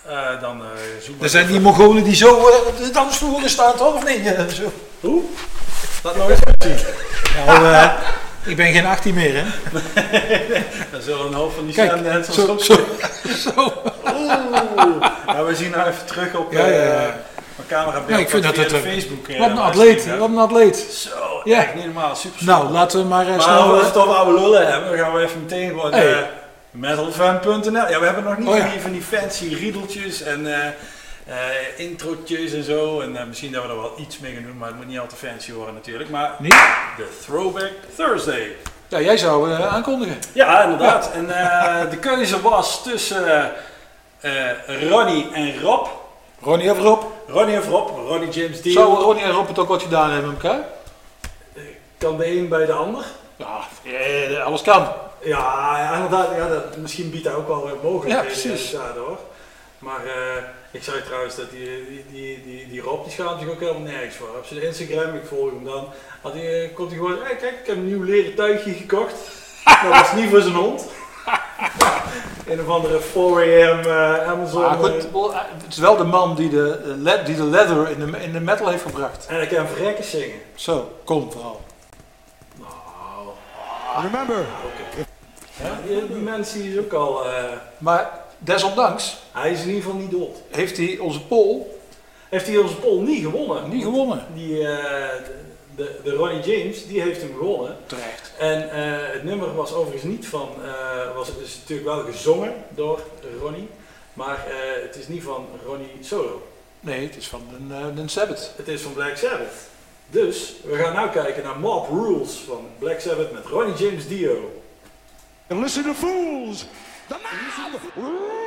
Eh, dan eh zoek Er zijn even- die Mongolen die zo uh, dansvloeren staan, toch? Of niet? Ja, zo. Hoe? Laat nog eens zien. Nou, ik ben geen 18 meer, hè. Dan zullen een hoop van die Kijk, slam dancers zo, ook zo, zo. Oeh. Ja, we zien nou even terug op Ja, ja, ja. Eh, mijn camerabeeld Ja, ik vind dat het, eh, Facebook. eh, Wat een atleet, wat een atleet. Zo, Ja. echt niet normaal, super Nou, laten we maar uh, Maar snel... we eh, het over oude lullen hebben, dan gaan we even meteen gewoon Hey. eh, metalfan.nl. Ja, we hebben nog niet Oh, ja. van, die, van die fancy riedeltjes en eh eh, introotjes en zo. En eh, misschien dat we er wel iets mee gaan doen, maar het moet niet al te fancy worden natuurlijk. Maar Niet? de Throwback Thursday. Ja, jij zou eh, aankondigen. Ja, inderdaad. En eh, de keuze was tussen eh, eh, Ronnie en Rob. Ronnie of Rob? Ronnie of Rob, Ronnie James Dio. Zou Ronnie en Rob het ook wat gedaan hebben met elkaar? Kan de een bij de ander? Ja, eh, alles kan. Ja, ja, inderdaad. Ja, dat, misschien biedt hij ook wel wat mogelijkheden Ja, precies. eh, daardoor. Maar eh, ik zei trouwens dat die, die, die, die, die Rob die schaamt zich ook helemaal nergens voor. Op zijn Instagram, ik volg hem dan, had hij, eh, komt hij gewoon, hey, kijk, ik heb een nieuw leren tuigje gekocht. dat was niet voor zijn hond. een of andere 4am eh, Amazon. Maar eh, goed, wel, eh, het is wel de man die de, eh, le- die de leather in de, in de metal heeft gebracht. en hij kan verrekken zingen. Zo, kom vooral. Nou, Remember, ja, die, die mensen is ook al, eh, Maar desondanks hij is in ieder geval niet dood. heeft hij onze pol Heeft hij onze poll niet gewonnen? niet gewonnen. Die, eh, de, de Ronnie James, die heeft hem gewonnen. Terecht. En eh, het nummer was overigens niet van, eh, was het dus natuurlijk wel gezongen door Ronnie. Maar eh, het is niet van Ronnie Solo. Nee, het is van een, uh, een Sabbath. Het is van Black Sabbath. Dus we gaan nu kijken naar Mob Rules van Black Sabbath met Ronnie James Dio. And listen to fools! The mob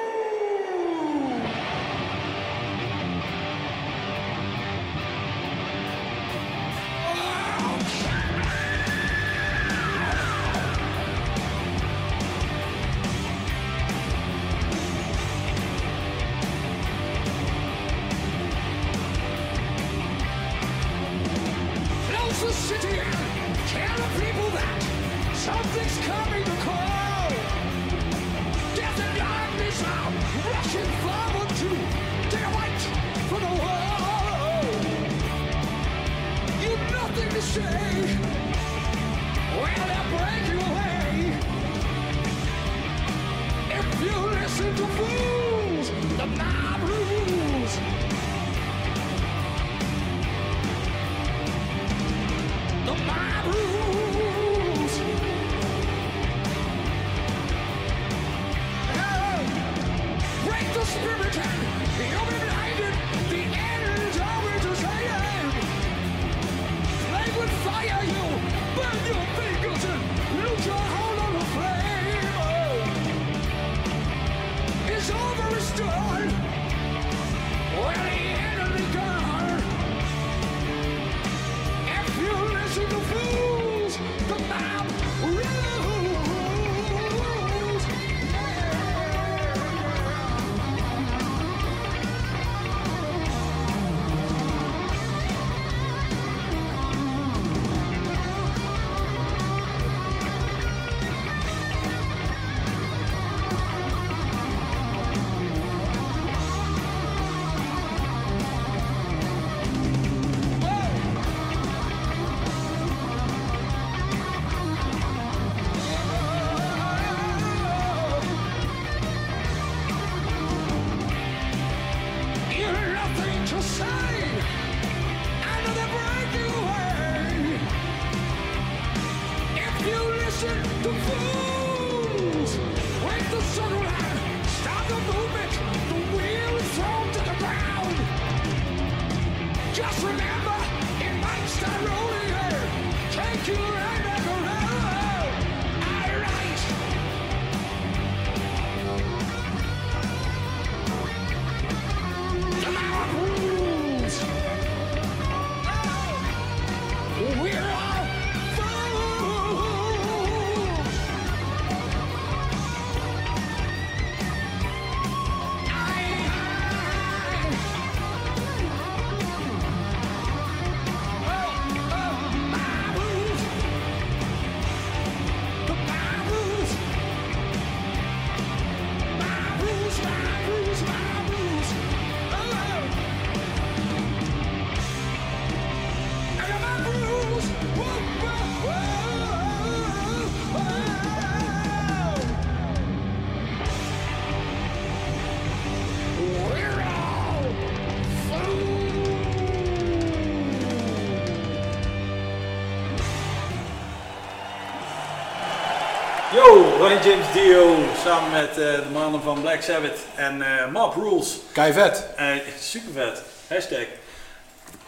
Yo, Ronnie James Dio samen met eh, de mannen van Black Sabbath en eh Mob Rules. Kei vet. Eh super vet. Hashtag.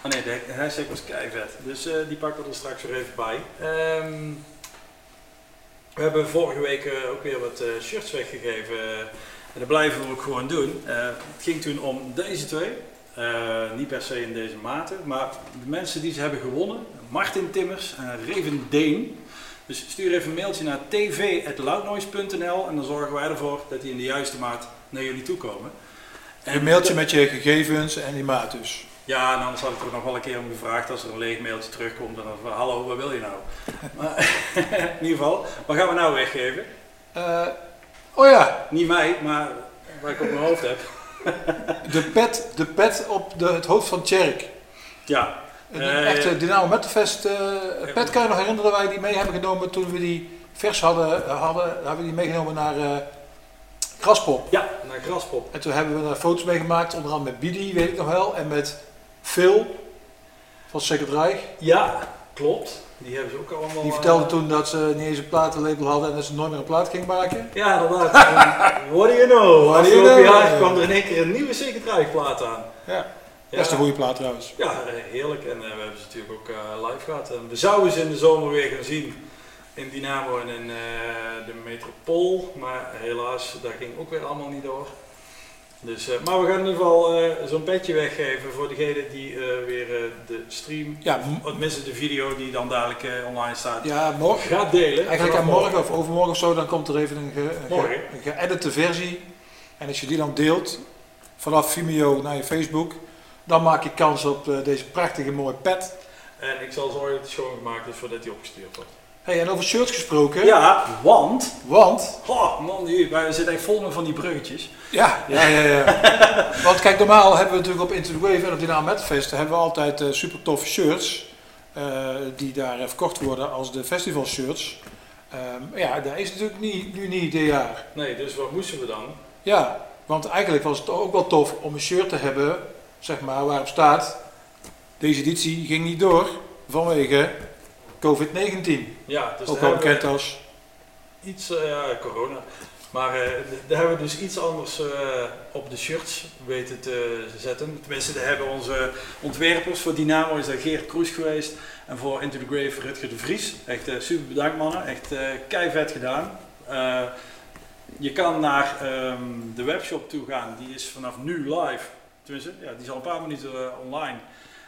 Oh nee, de hashtag was keivet. Dus eh, die pakken we er straks weer even bij. Ehm, we hebben vorige week ook weer wat shirts weggegeven. en dat blijven we ook gewoon doen. Het ging toen om deze twee. Niet per se in deze mate. Maar de mensen die ze hebben gewonnen. Martin Timmers en Raven Deen. Dus stuur even een mailtje naar tv.loudnoise.nl en dan zorgen wij ervoor dat die in de juiste maat naar jullie toe komen. Een mailtje met je gegevens en die maat dus. Ja, en anders had ik er nog wel een keer om gevraagd als er een leeg mailtje terugkomt. En dan van, hallo, wat wil je nou? maar, in ieder geval, wat gaan we nou weggeven? Eh, oh ja, Niet mij, maar wat ik op mijn hoofd heb. de pet, de pet op de, het hoofd van Tjerk. Ja, Een Eh, echte Dynamo Metalfest eh, pet. Kan je nog herinneren dat wij die mee hebben genomen toen we die vers hadden? eh, hadden hebben we die meegenomen naar eh Graspop. ja, naar Graspop. En toen hebben we daar foto's mee gemaakt, onder andere met Bidi, weet ik nog wel. En met Phil van Second Reich. Ja, klopt. Die hebben ze ook allemaal... Die eh, vertelde toen dat ze niet eens een platenlabel hadden en dat ze nooit meer een plaat ging maken. Ja, inderdaad. What do you know? What do you know? jaar kwam er in één keer een nieuwe Secret Drive plaat aan. Ja. Dat is een goede plaat trouwens. Ja, heerlijk. En eh, we hebben ze natuurlijk ook eh, live gehad. En we zouden ze in de zomer weer gaan zien in Dynamo en in eh, de Metropool. Maar helaas, dat ging ook weer allemaal niet door. Dus, maar we gaan in ieder geval zo'n bedje weggeven voor degene die weer de stream, Ja, of tenminste de video die dan dadelijk online staat, ja morgen. gaat delen. Eigenlijk aan morgen of overmorgen of zo, dan komt er even een, ge, een, Morgen. ge, een geëdite versie. En als je die dan deelt vanaf Vimeo naar je Facebook, dan maak je kans op eh, deze prachtige mooie pet. En ik zal zorgen dat het schoongemaakt is voordat hij opgestuurd wordt. Hey, en over shirts gesproken, Ja, want want Oh man, die, wij zitten echt vol met van die bruggetjes. Ja, ja, ja. ja. Want kijk, normaal hebben we natuurlijk op Into the Wave en op Dynamo Metalfest hebben we altijd eh, super toffe shirts. eh, die daar verkocht worden als de festival shirts. Ehm, ja, dat is natuurlijk niet, nu niet dit jaar. Nee, dus wat moesten we dan? Ja, want eigenlijk was het ook wel tof om een shirt te hebben, zeg maar, waarop staat... Deze editie ging niet door vanwege COVID-19. Ja, dus ook we bekend als... iets, eh, ja, corona. Maar eh, daar hebben we dus iets anders eh, op de shirts weten te zetten. Tenminste, daar hebben onze ontwerpers voor Dynamo is daar Geert Kroes geweest. En voor Into the Grave Rutger de Vries. Echt super bedankt mannen, echt eh vet gedaan. Je kan naar ehm, de webshop toe gaan, die is vanaf nu live. Tenminste, ja, die is al een paar minuten eh, online.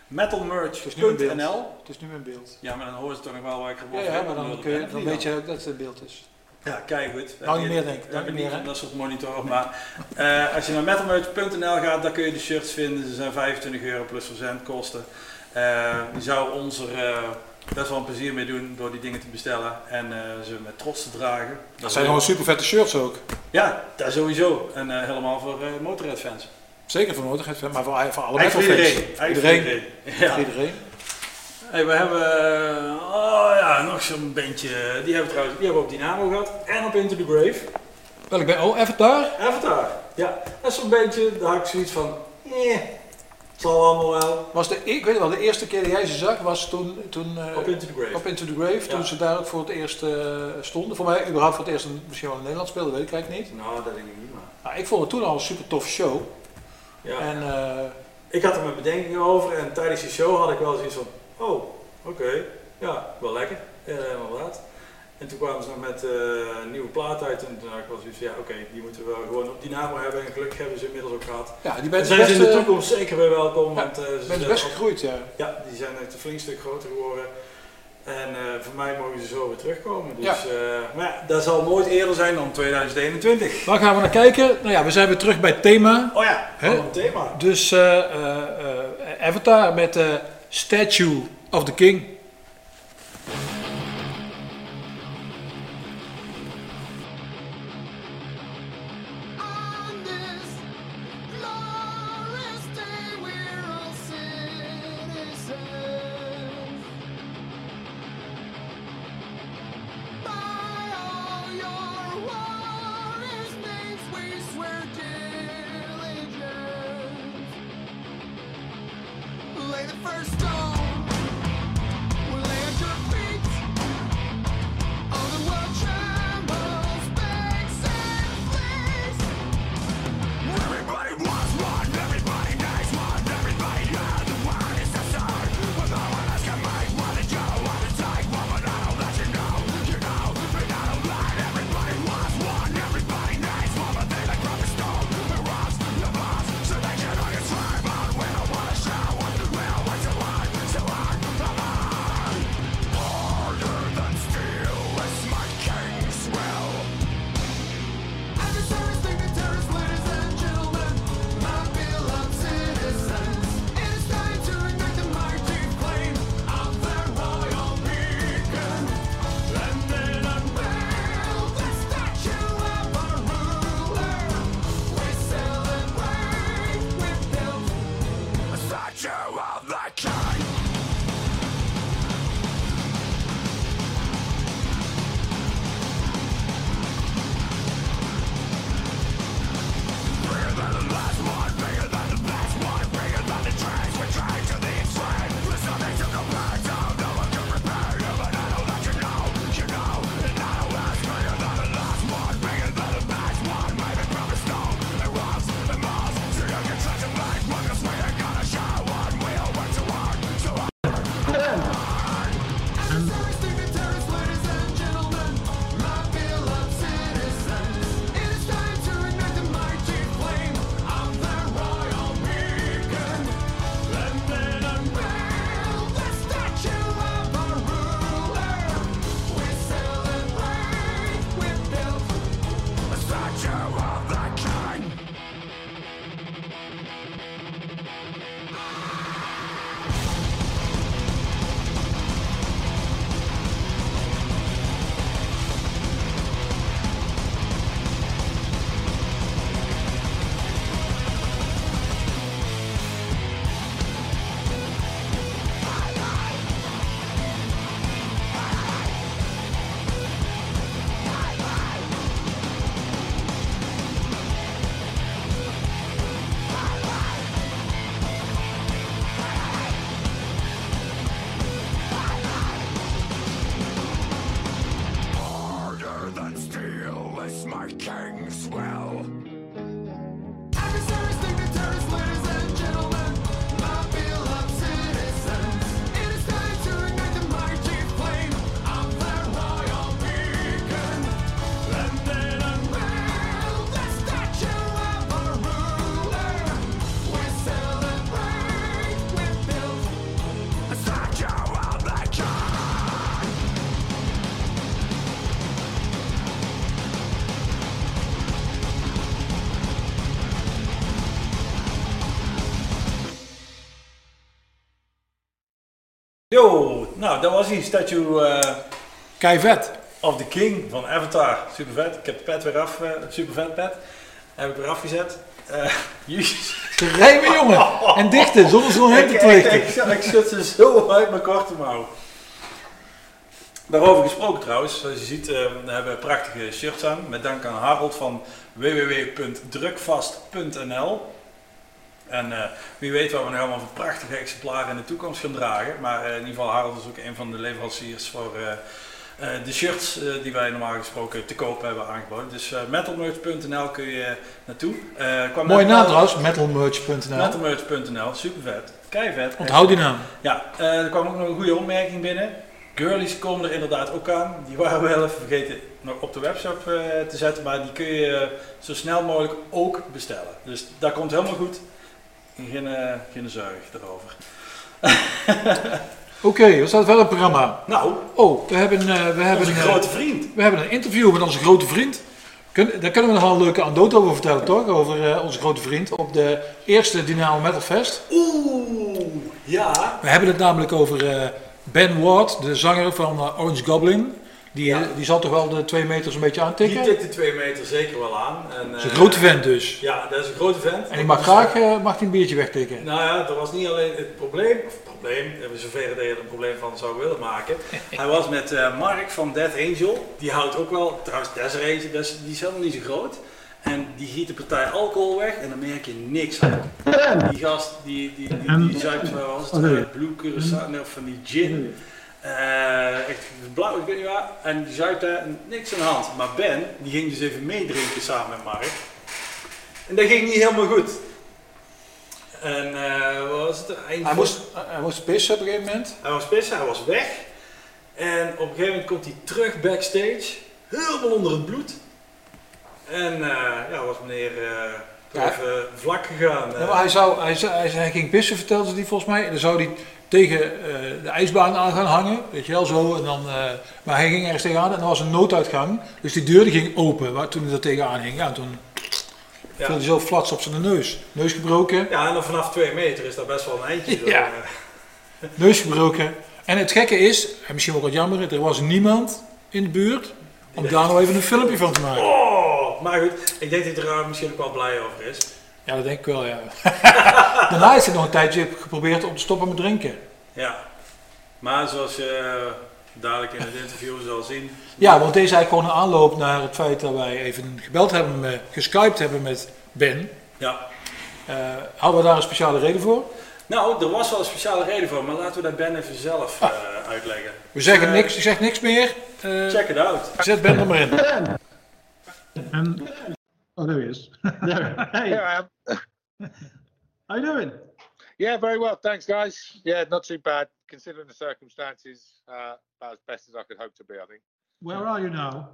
Metalmerch.nl Het is nu in beeld. Ja, maar dan horen ze toch nog wel waar ik Ja, over ja heb. maar dan, kun je, dan weet je ook dat het in beeld is. Ja, kijk goed. Nou, niet meer, denk ik. Nou, niet meer, dat soort monitor. Maar eh, als je naar metalmerch.nl gaat, dan kun je de shirts vinden. Ze zijn 25 euro plus verzendkosten. Eh je zou ons er eh, best wel een plezier mee doen door die dingen te bestellen en eh, ze met trots te dragen. Dat zijn gewoon super vette shirts ook. Ja, dat sowieso. En eh, helemaal voor eh Motorhead fans. Zeker voor Motorhead, maar voor, voor alle Eigenlijk voor iedereen. Iedereen. iedereen. Ja. Iedereen. Hey, we hebben eh, oh ja, nog zo'n bandje. Die hebben we trouwens die hebben we op Dynamo gehad en op Into the Grave. Welk ben Oh, Avatar? Avatar. Ja, dat is zo'n beetje, daar had ik zoiets van, eh, het zal allemaal wel. Was de, ik weet wel, de eerste keer dat jij ze zag was toen, toen eh, Op Into the Grave. op Into the Grave, toen Ja. ze daar ook voor het eerst stonden. Voor mij überhaupt voor het eerst een, misschien wel in Nederland speelden, weet ik eigenlijk niet. Nou, dat denk ik niet, maar. Maar ik vond het toen al een super tof show. Ja. En eh, Ik had er mijn bedenkingen over en tijdens die show had ik wel zoiets van, oh, oké, ja, wel lekker, eh, inderdaad. En toen kwamen ze nog met een nieuwe plaat uit en toen had ik wel zoiets van, ja, oké, die moeten we wel gewoon op Dynamo hebben en gelukkig hebben ze inmiddels ook gehad. ja, die zijn best, ze in de toekomst zeker weer welkom, Ja, want eh, ze zijn best gegroeid, ja. Ja, die zijn echt een flink stuk groter geworden. En eh, voor mij mogen ze zo weer terugkomen. Dus, Ja. eh, maar ja, dat zal nooit eerder zijn dan 2021. Waar gaan we naar kijken? Nou ja, we zijn weer terug bij het thema. Oh ja, een thema. Dus eh, Avatar met de Statue of the King. Dat was die Statue Kei vet. of the King van Avatar. Super vet. Ik heb de pet weer af, eh, super vet pet. Heb ik weer afgezet. Eh jezus. Rijmen, jongen. En dichten, zonder zo'n heen te Ik, ik, twichten. ik, ik schud ze zo uit mijn korte mouw. Daarover gesproken trouwens, zoals je ziet, eh, we hebben prachtige shirts aan. Met dank aan Harold van www.drukvast.nl. En eh, wie weet waar we nog allemaal van prachtige exemplaren in de toekomst gaan dragen. Maar eh, in ieder geval, Harold is ook een van de leveranciers voor eh, de shirts die wij normaal gesproken te koop hebben aangeboden. Dus metalmerch.nl kun je naartoe. Kwam Mooi naam trouwens, metalmerch.nl. Metalmerch.nl, super vet. Kei vet. Onthoud die naam. Ja, er kwam ook nog een goede opmerking binnen. Girlies komen er inderdaad ook aan. Die waren we wel even vergeten nog op de webshop te zetten, maar die kun je zo snel mogelijk ook bestellen. Dus dat komt helemaal goed. Geen, eh, geen zorg erover. Oké, wat staat verder op het programma? Nou, Oh, we hebben, eh, we, hebben, onze eh, grote vriend. we hebben een interview met onze grote vriend. Kun, daar kunnen we nog wel een leuke anekdote over vertellen, toch? Over onze grote vriend op de eerste Dynamo Metal Fest. Oeh, ja. We hebben het namelijk over Ben Ward, de zanger van Orange Goblin. Die, Ja. eh, die zal toch wel de twee meters een beetje Die aantikken? tikt de twee meter zeker wel aan. En, Dat is een eh, grote vent dus. Ja, dat is een grote vent. En die mag graag eh, mag die een biertje wegtikken. Nou ja, dat was niet alleen het probleem, of het probleem, in zoverre dat je er een probleem van zou willen maken. Hij was met eh, Mark van Death Angel, die houdt ook wel, trouwens Desiree, dat is- die is helemaal niet zo groot. En die giet de partij alcohol weg en dan merk je niks aan. Die gast, die, die, die, die, die zuipt, was het, eh, Blue Curaçao, van die gin. Eh, echt blauw, ik weet niet waar. En die zuipt daar niks aan de hand. Maar Ben, die ging dus even meedrinken samen met Mark. En dat ging niet helemaal goed. En eh, wat was het? Eind Hij moest, hij moest pissen op een gegeven moment. hij was pissen, hij was weg. En op een gegeven moment komt hij terug backstage, helemaal onder het bloed. En eh, ja, was meneer toch Ja. even vlak gegaan. Ja, maar hij, zou, hij, hij, hij ging pissen, vertelde ze die volgens mij. Dan zou hij tegen eh, de ijsbaan aan gaan hangen. Weet je wel, zo. En dan, eh, maar hij ging ergens tegenaan en er was een nooduitgang. Dus die deur die ging open waar, toen hij er tegenaan hing. Ja, en toen Ja. viel hij zo flats op zijn neus. Neus gebroken, Ja, en dan vanaf twee meter is dat best wel een eindje. zo, Ja. eh. neus gebroken. En het gekke is, en misschien wel wat jammer, er was niemand in de buurt om daar nou even een filmpje van te maken. Oh, maar goed, ik denk dat hij er misschien ook wel blij over is. Ja, dat denk ik wel, ja. Daarna is hij nog een tijdje geprobeerd om te stoppen met drinken. Ja, maar zoals je eh, dadelijk in het interview zal zien. Ja, want deze is eigenlijk gewoon een aanloop naar het feit dat wij even gebeld hebben, geskyped hebben met Ben. Ja. Eh, hadden we daar een speciale reden voor? Nou, er was wel een speciale reden voor, maar laten we dat Ben even zelf eh, uitleggen. We zeggen niks, ik zeg niks meer. Eh, Check it out. zet Ben er maar in. And oh, there he is. there. Hey, Here I am. how you doing? Yeah, very well. Thanks, guys. Yeah, not too bad considering the circumstances. Uh, about as best as I could hope to be, I think. Where are you now?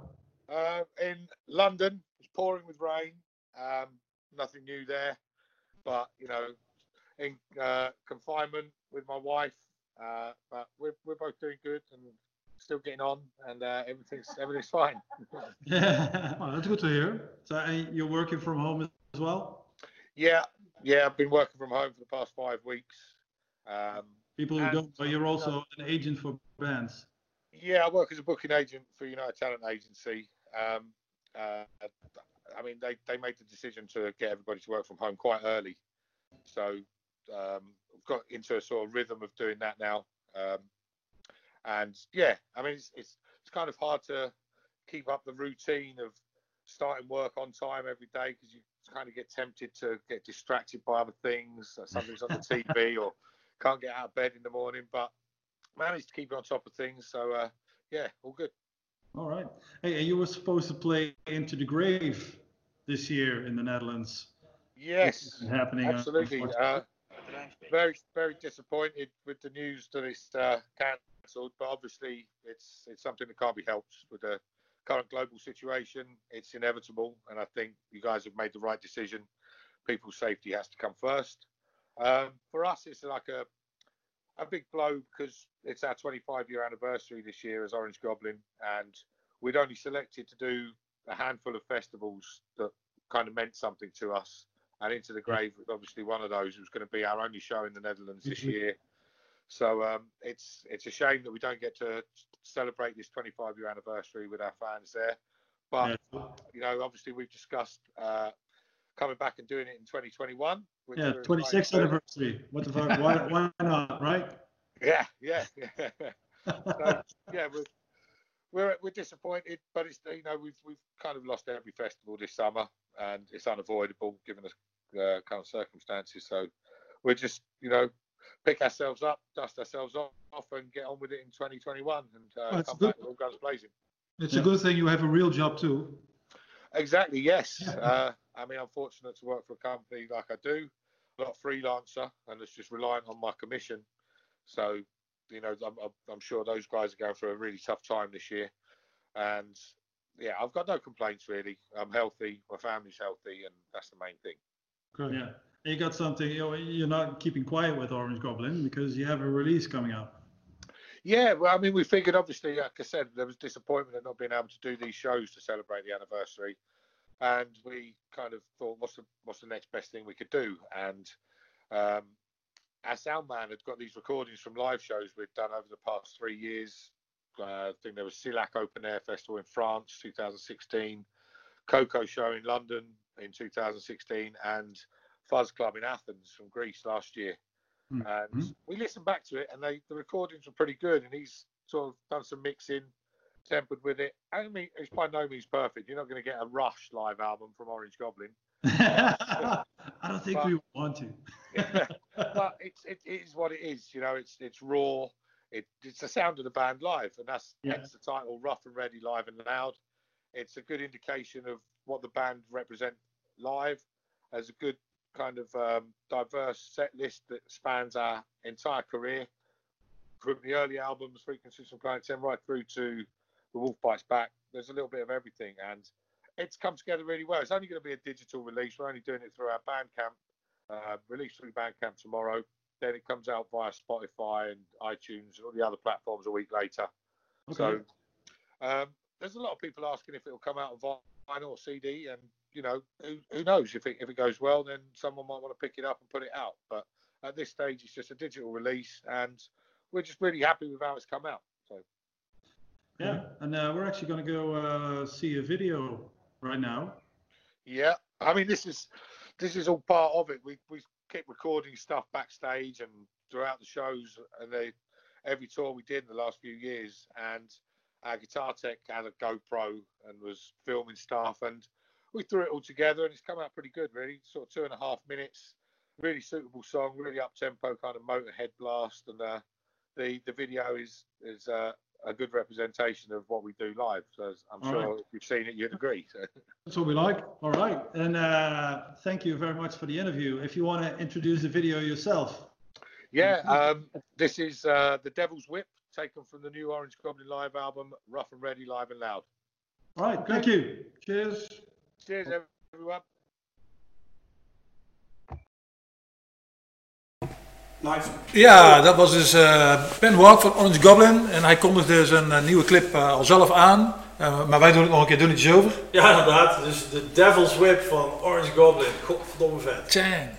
Uh, in London, it's pouring with rain. Um, nothing new there, but you know, in uh, confinement with my wife. Uh, but we're we're both doing good and still getting on, and uh, everything's everything's fine. Yeah, well, that's good to hear. So and you're working from home as well. Yeah, yeah. I've been working from home for the past five weeks. Um, People who And- don't know, you're also an agent for bands. Yeah, I work as a booking agent for United Talent Agency. Um, uh, I mean, they, they made the decision to get everybody to work from home quite early. So um, I've got into a sort of rhythm of doing that now. Um, and yeah, I mean, it's, it's, it's kind of hard to keep up the routine of starting work on time every day because you kind of get tempted to get distracted by other things. or Something's on the TV or can't get out of bed in the morning. But managed to keep on top of things. So uh, yeah, all good. All right. Hey, you were supposed to play Into the Grave this year in the Netherlands. Yes, It's happening. absolutely. Uh, very, very disappointed with the news that it's uh, cancelled, but obviously it's it's something that can't be helped with the current global situation. It's inevitable, and I think you guys have made the right decision. People's safety has to come first. Um, for us, it's like a a big blow because it's our 25 year anniversary this year as Orange Goblin, and we'd only selected to do a handful of festivals that kind of meant something to us. And Into the Grave was obviously one of those. It was going to be our only show in the Netherlands this Mhm. year. So um, it's it's a shame that we don't get to celebrate this 25 year anniversary with our fans there. But Yeah. you know, obviously we've discussed uh, coming back and doing it in 2021. which Yeah, 26th excited to do. anniversary. What the fuck? Why, why not, right? Yeah, yeah, yeah. so, yeah, we're, we're we're disappointed, but it's you know we've we've kind of lost every festival this summer, and it's unavoidable given the uh, current circumstances. So we're just you know pick ourselves up, dust ourselves off, and get on with it in 2021, and uh, That's come good. back with all guns blazing. It's Yeah. a good thing you have a real job too. Exactly. Yes. Yeah. Uh, I mean, I'm fortunate to work for a company like I do, I'm not a freelancer, and it's just reliant on my commission. So, you know, I'm, I'm, I'm sure those guys are going through a really tough time this year, and yeah, I've got no complaints really. I'm healthy, my family's healthy, and that's the main thing. Good. Yeah. You got something. You know, you're not keeping quiet with Orange Goblin because you have a release coming up. Yeah, well, I mean, we figured obviously, like I said, there was disappointment at not being able to do these shows to celebrate the anniversary, and we kind of thought, what's the what's the next best thing we could do? And um, our sound man had got these recordings from live shows we'd done over the past three years. Uh, I think there was Silac Open Air Festival in France, 2016, Coco Show in London in 2016, and Fuzz Club in Athens from Greece last year. And Mhm. we listened back to it and they the recordings were pretty good and he's sort of done some mixing tempered with it. I mean it's by no means perfect. You're not going to get a rush live album from orange goblin. I don't think we want to. but it's it is what it is you know it's it's raw. It, it's the sound of the band live and that's Yeah. hence the title rough and ready live and loud. It's a good indication of what the band represent live as a good kind of um, diverse set list that spans our entire career. From the early albums frequencies from planet 10 right through to the wolf bites back. There's a little bit of everything and it's come together really well. It's only going to be a digital release. We're only doing it through our bandcamp uh, released through bandcamp tomorrow. Then it comes out via spotify and itunes and all the other platforms a week later. So um, there's a lot of people asking if it will come out on vinyl or CD, and you know, who, who knows if it if it goes well, then someone might want to pick it up and put it out. But at this stage, it's just a digital release, and we're just really happy with how it's come out. So Yeah, and uh, we're actually going to go uh, see a video right now. yeah, I mean, this is this is all part of it. We we keep recording stuff backstage and throughout the shows, and they every tour we did in the last few years, and our guitar tech had a GoPro and was filming stuff, and we threw it all together, and it's come out pretty good, really. Sort of two and a half minutes, really suitable song, really up tempo kind of Motorhead blast, and uh, the the video is is uh, a good representation of what we do live. So I'm All sure right. if you've seen it, you'd agree. So. That's what we like. All right, and uh, thank you very much for the interview. If you want to introduce the video yourself. Yeah, um, this is uh, the Devil's Whip, taken from the new Orange Goblin live album, Rough and Ready, Live and Loud. All right, thank you. Cheers. Cheers, everyone. Ja, dat was dus eh Ben Walk van Orange Goblin. En hij kondigde zijn eh, nieuwe clip eh, al zelf aan. Eh, maar wij doen het nog een keer dunnetjes over. Ja, inderdaad. Dus de Devil's Whip van Orange Goblin. Godverdomme vet. Tjang.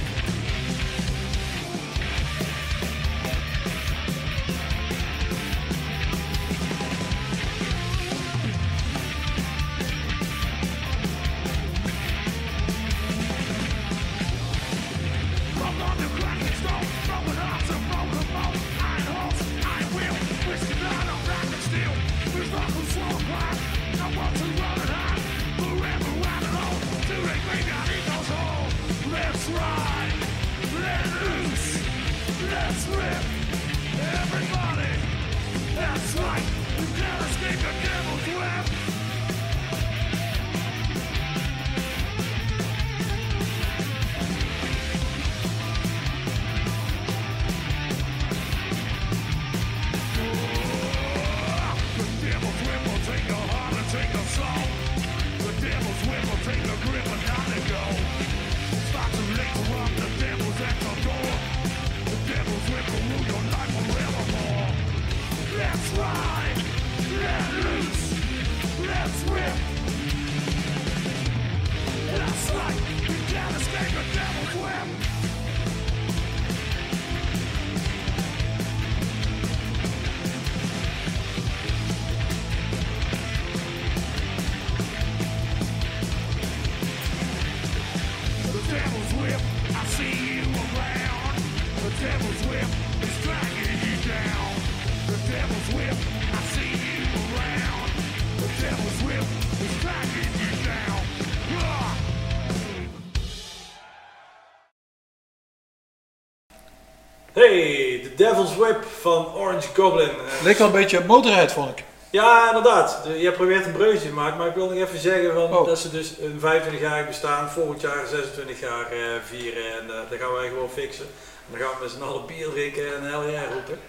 The Devil's Whip van Orange Goblin. Eh, Leek wel een beetje op Motorhead, vond ik. Ja, inderdaad. De- je probeert een breukje te maken, maar ik wil nog even zeggen van, Oh. dat ze dus een 25-jarig bestaan volgend jaar 26 jaar eh, vieren. En eh dat gaan wij gewoon fixen. En dan gaan we met z'n allen bier drinken en hell yeah roepen.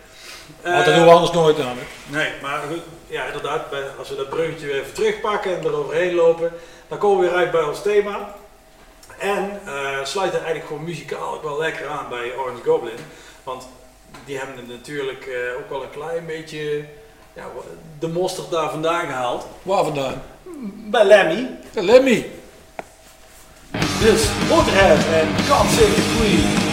Want dat doen we anders nooit namelijk. Nee, maar goed, ja, inderdaad, als we dat bruggetje weer even terugpakken en eroverheen lopen, dan komen we weer uit bij ons thema. En eh sluiten eigenlijk gewoon muzikaal ook wel lekker aan bij Orange Goblin. Want die hebben het natuurlijk eh, ook wel een klein beetje ja, de mosterd daar vandaan gehaald. Waar vandaan? Bij Lemmy. Lemmy. Dus Motorhead en God Save the Queen.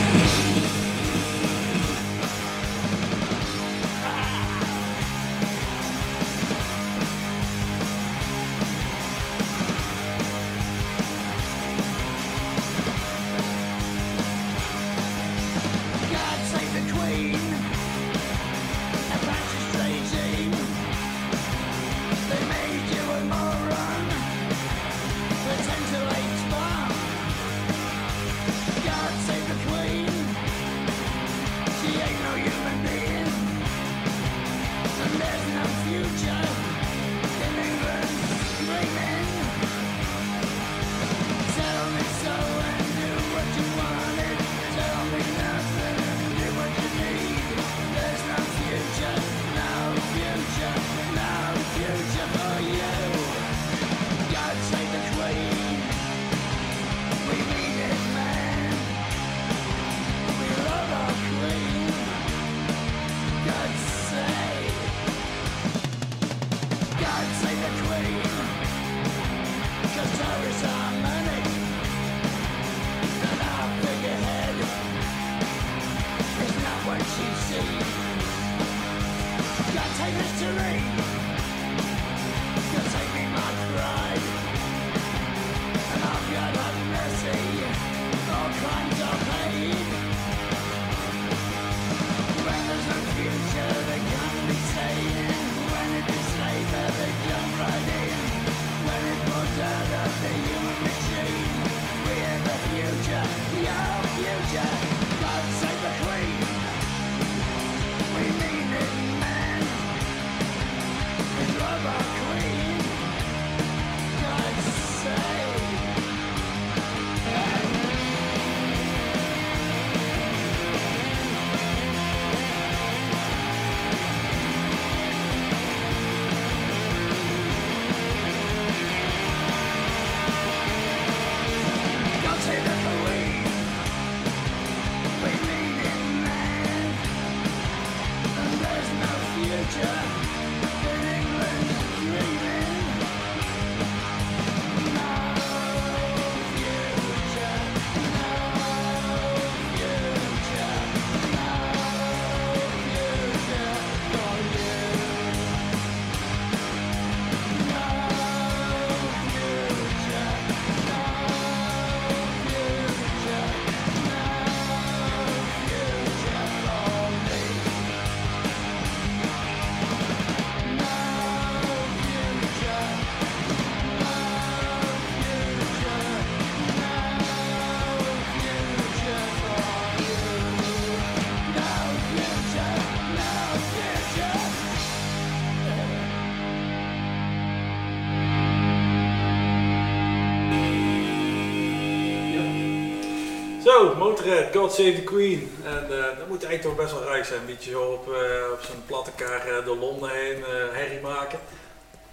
God Save the Queen. En eh, dat moet eigenlijk toch best wel rijk zijn. Een beetje zo op, eh, op zo'n platte kar eh, door Londen heen herrie maken.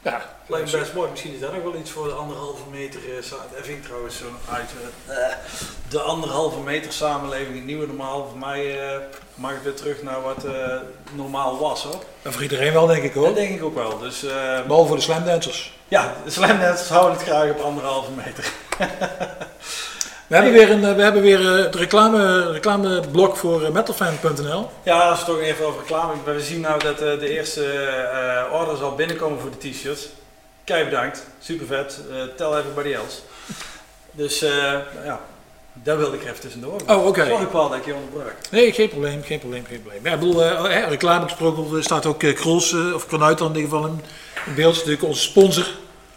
Ja, Lijkt me best mooi. Misschien is dat ook wel iets voor de anderhalve meter. dat vind ik trouwens zo'n uit. de anderhalve meter samenleving, het nieuwe normaal. Voor mij mag het weer terug naar wat normaal was hoor. En voor iedereen wel, denk ik hoor. Dat denk ik ook wel. Dus eh, Behalve voor de slamdancers. ja, de slamdancers houden het graag op anderhalve meter. We hebben weer, een, eh, we hebben weer eh, het reclame, reclameblok voor eh, metalfan.nl. Ja, als we toch even over reclame. We zien nou dat de eerste orders al binnenkomen voor de t-shirts. Kei bedankt, super vet. Tell everybody else. Dus ja, daar wilde ik even tussendoor. Oh, oké. Sorry Paul dat ik je onderbrak. Nee, geen probleem, geen probleem, geen probleem. Ja, ik bedoel, eh, reclame gesproken, staat ook Krols, of Kronuit in ieder geval in, beeld. Dat is natuurlijk onze sponsor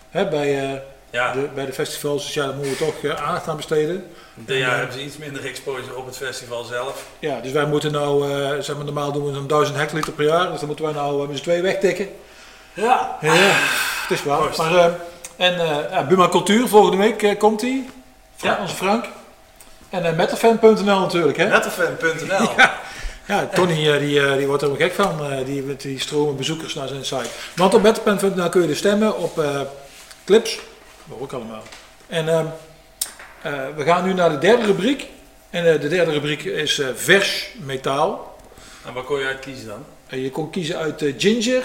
hè, bij, Ja, de, bij de festivals. Dus ja, daar moeten we toch eh, aandacht aan besteden. dit jaar hebben ze iets minder exposure op het festival zelf. Ja, dus wij moeten nou, eh, zeg maar, normaal doen we zo'n 1000 hectoliter per jaar. Dus dan moeten wij nou eh, met z'n tweeën wegtikken. Ja, Ja, het is waar. Maar, eh, en eh ja, Buma Cultuur, volgende week eh, komt hij. Ja. Onze Frank. En metalfan.nl natuurlijk, hè? Metalfan.nl. Ja, Tony eh, die, eh, die wordt er ook gek van. eh, die, die stromen bezoekers naar zijn site. Want op metalfan.nl kun je dus stemmen op eh, clips. Dat ook allemaal. En ehm, eh, we gaan nu naar de derde rubriek. En eh, de derde rubriek is eh, vers metaal. En waar kon je uit kiezen dan? En je kon kiezen uit Ginger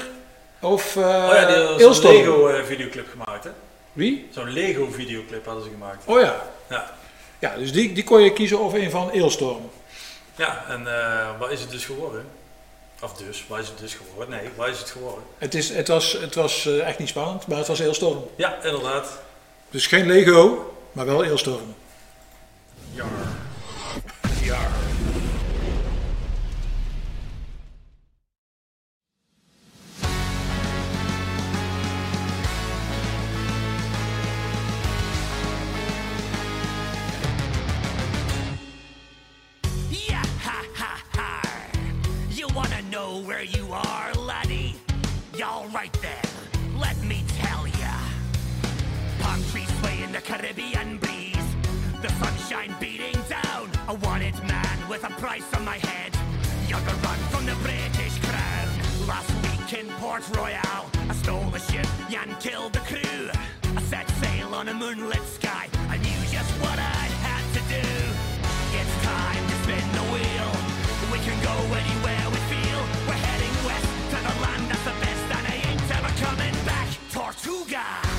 of eh oh ja, die hadden zo'n Hailstorm. Lego eh, videoclip gemaakt hè? Wie? Zo'n Lego videoclip hadden ze gemaakt. Oh ja. Ja. Ja, dus die, die kon je kiezen of een van Eelstorm. Ja, en wat is het dus geworden? Of dus, wat is het dus geworden? Nee, wat is het geworden? Het, is, het was, het was echt niet spannend, maar het was Eelstorm. Ja, inderdaad. Dus geen Lego, maar wel Eelstorm. Yeah, ha, ha, ha. You wanna know where you are, laddie? Y'all right then, The sunshine beating down. A wanted man with a price on my head. Younger run from the British crown. Last week in Port Royal, I stole a ship and killed the crew. I set sail on a moonlit sky. I knew just what I had to do. It's time to spin the wheel. We can go anywhere we feel. We're heading west to the land that's the best, and I ain't ever coming back. Tortuga.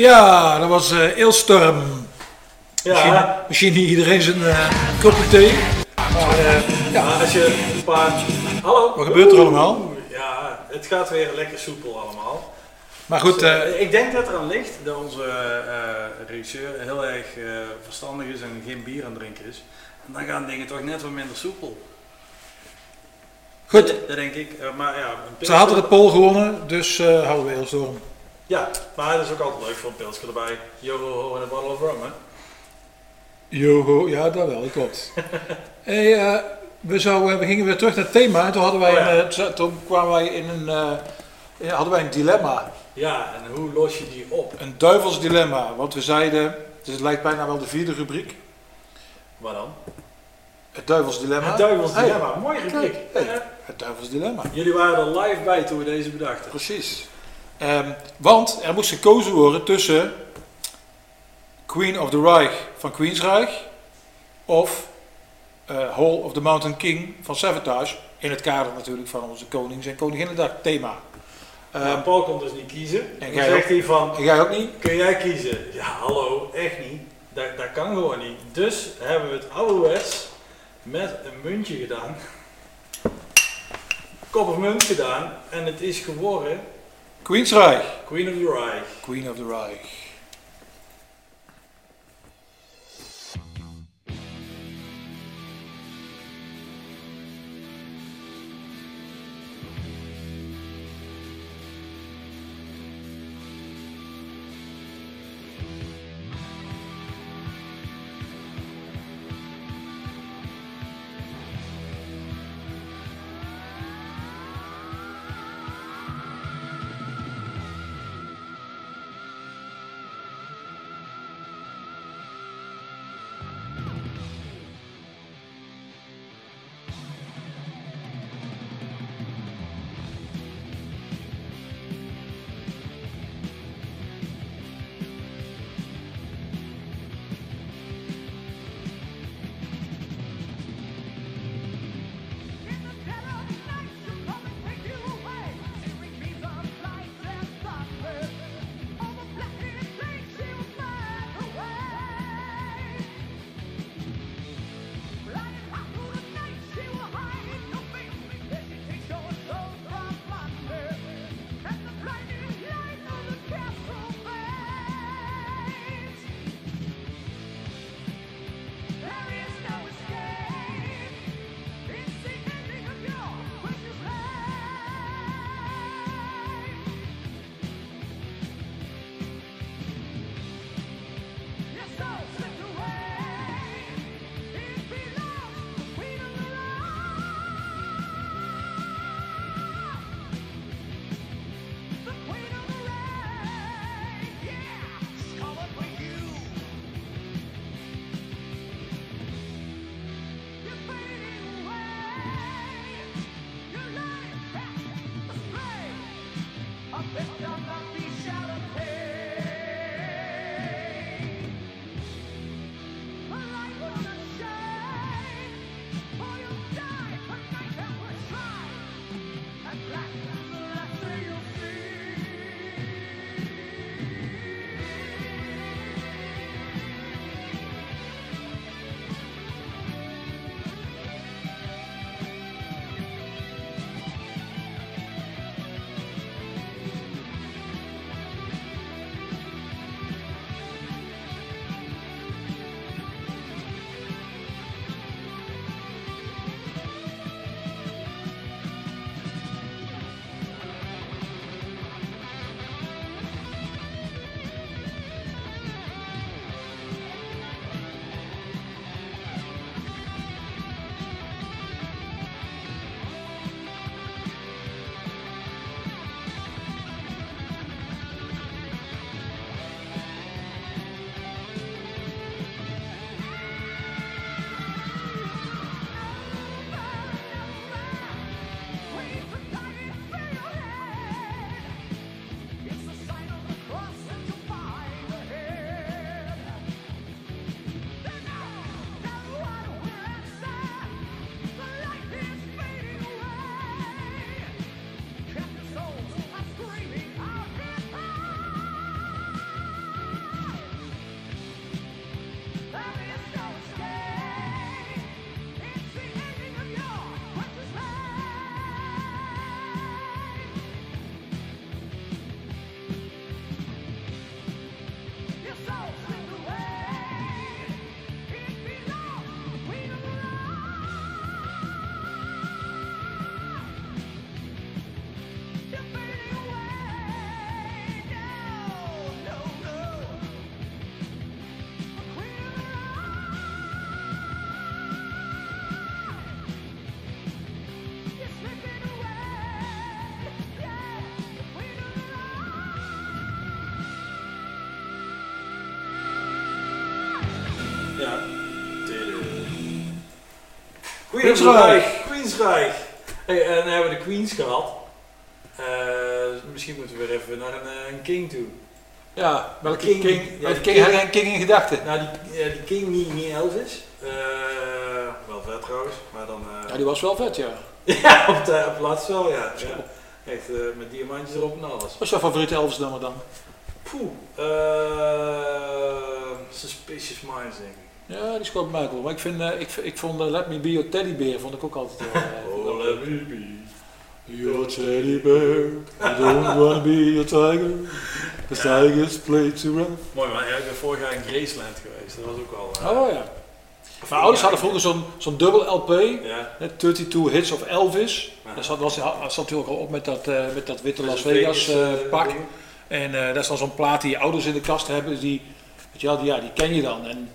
Ja, dat was eh Eelstorm. Misschien, Ja, misschien niet iedereen zijn eh kopje thee. Maar eh, ja, als je een paar... Hallo? Wat gebeurt er allemaal? Ja, het gaat weer lekker soepel allemaal. maar goed, Dus, ik denk dat er aan ligt dat onze regisseur heel erg verstandig is en geen bier aan het drinken is. En dan gaan dingen toch net wat minder soepel. goed. Dat, denk ik. Maar ja, Ze hadden de pilsje- poll gewonnen, dus houden we Eelstorm. Ja, maar dat is ook altijd leuk voor een pilsje erbij. Yo ho ho en een bottle of rum, hè? Joho, ja, dat wel, dat klopt. hey, eh, we, zouden, we gingen weer terug naar het thema en toen, hadden wij Oh ja. een, eh, toen kwamen wij in een, eh, hadden wij een dilemma. Ja, en hoe los je die op? Een duivels dilemma, want we zeiden, dus het lijkt bijna wel de vierde rubriek, Wat dan? het duivels dilemma. Het duivels Hey, dilemma, mooie rubriek. Hey. Het duivels dilemma. Jullie waren er live bij toen we deze bedachten. Precies. Ehm, want er moest gekozen worden tussen Queen of the Reich van Queensrijk of eh Hall of the Mountain King van Savatage. In het kader natuurlijk van onze Konings- en Koninginnedag thema. Ehm, Maar Paul kon dus niet kiezen. En jij zegt ook? hij van, en jij ook niet? kun jij kiezen? Ja, hallo, echt niet. Dat, dat kan gewoon niet. Dus hebben we het ouderwets met een muntje gedaan. Kop of munt gedaan. En het is geworden Queensrijk. Queen of the Reich. Queen of the Reich. Queensrijk. Queensrijk. Hey, en dan hebben we de Queens gehad. Eh, misschien moeten we weer even naar een, eh, een King toe. Ja, welke King. King? Ja, King, King. had een King in gedachten? Nou, die, ja, die King niet, niet Elvis. Eh, wel vet trouwens, maar dan... eh, Ja, die was wel vet, ja. ja, op, de, op laatst wel, ja. ja. Echt eh, met diamantjes erop en alles. Wat is jouw favoriete Elvis nummer dan? Poeh. eh, Suspicious Minds, denk ik. Ja, die scoort Michael. Maar ik, vind, eh, ik, ik vond eh, Let Me Be Your Teddy Bear vond ik ook altijd wel... eh, Oh, let me be. Your teddy bear, I don't wanna be your tiger. The tigers play too rough. Mooi man, ja, ik ben vorig jaar in Graceland geweest. Dat was ook wel... eh, Oh ja. Mijn ouders hadden vroeger zo'n zo'n dubbel LP, Ja. hè, 32 Hits of Elvis. Ja. Daar zat, was, zat natuurlijk al op met dat, eh, met dat witte Las Vegas pak. En eh, dat is dan zo'n plaat die je ouders in de kast hebben, dus die, weet je wel, die, ja, die ken je dan. En,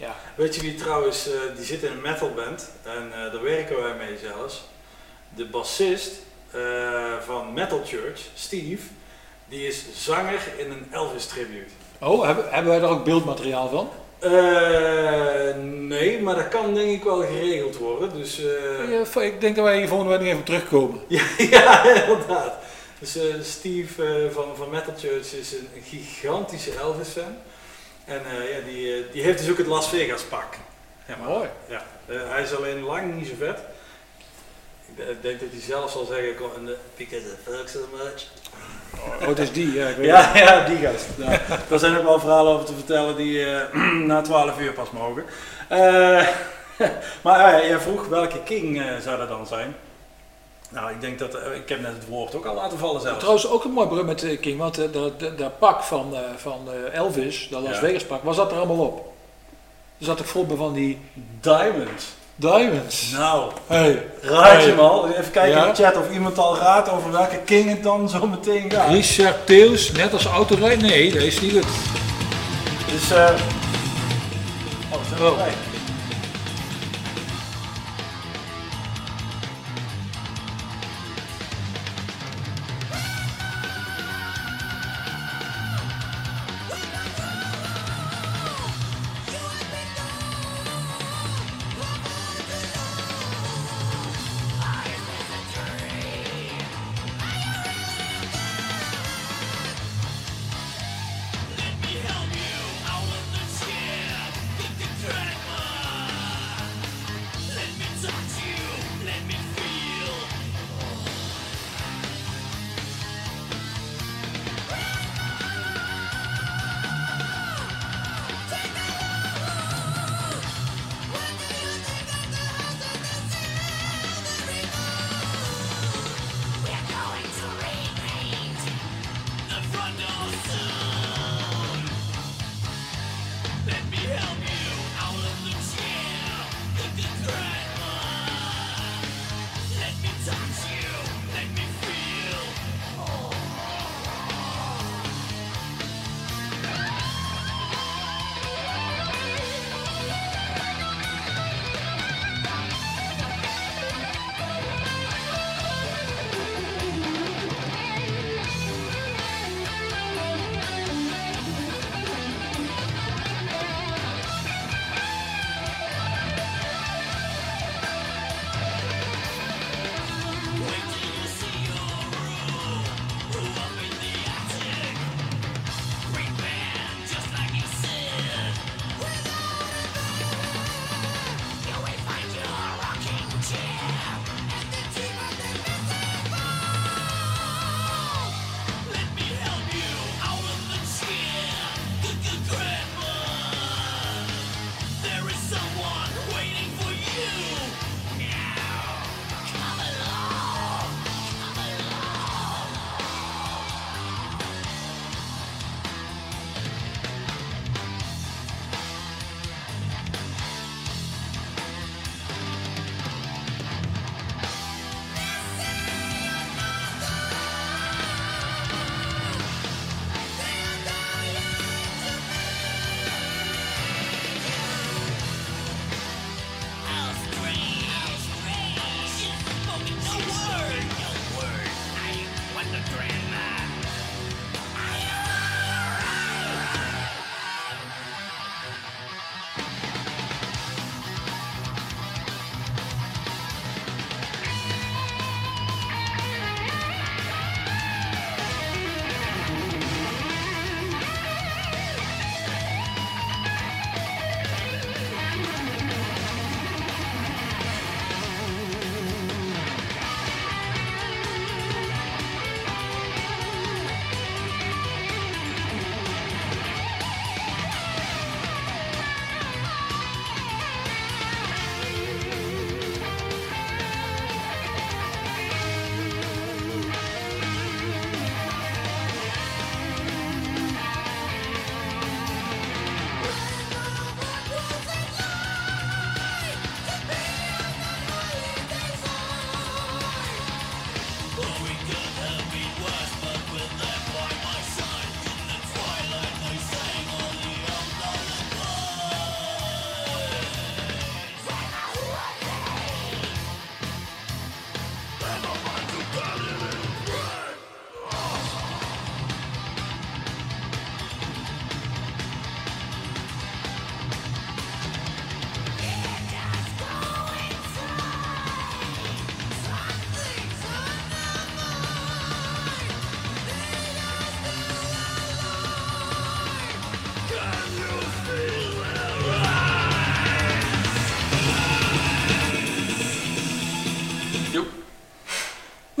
ja. Weet je wie trouwens, eh, die zit in een metalband en eh, daar werken wij mee zelfs. De bassist eh, van Metal Church, Steve, die is zanger in een Elvis tribute. Oh, hebben, hebben wij daar ook beeldmateriaal van? Nee, maar dat kan denk ik wel geregeld worden. Dus Ja, ik denk dat wij hier volgende week nog even terugkomen. ja, ja, inderdaad. Dus Steve van, van Metal Church is een gigantische Elvis fan. En eh, ja, die, eh, die heeft dus ook het Las Vegas pak. Ja, maar- Mooi. Ja, eh, hij is alleen lang niet zo vet. Ik de- ik denk dat hij zelf zal zeggen, "Kom, en, eh, because I fuck so much. Oh, het is die, ja. Ik weet Ja, ja, die gast. Ja. Daar zijn ook wel verhalen over te vertellen die na 12 uur pas mogen. Maar ja, jij vroeg welke king zou dat dan zijn? Nou, ik denk dat, eh, ik heb net het woord ook al laten vallen zelfs. Trouwens ook een mooi brug met eh, King, want eh, dat, dat, dat pak van, van Elvis, dat Las Ja. Vegas pak, was dat er allemaal op? Er zat ook vol bij van die Diamonds. diamonds. Nou, Hey, raad je Hey. hem al? Even kijken Ja? in de chat of iemand al raadt over welke king het dan zo meteen gaat. Richard Theus, net als autorijden? Nee, dat is niet goed. Dus, eh oh, Oh. Let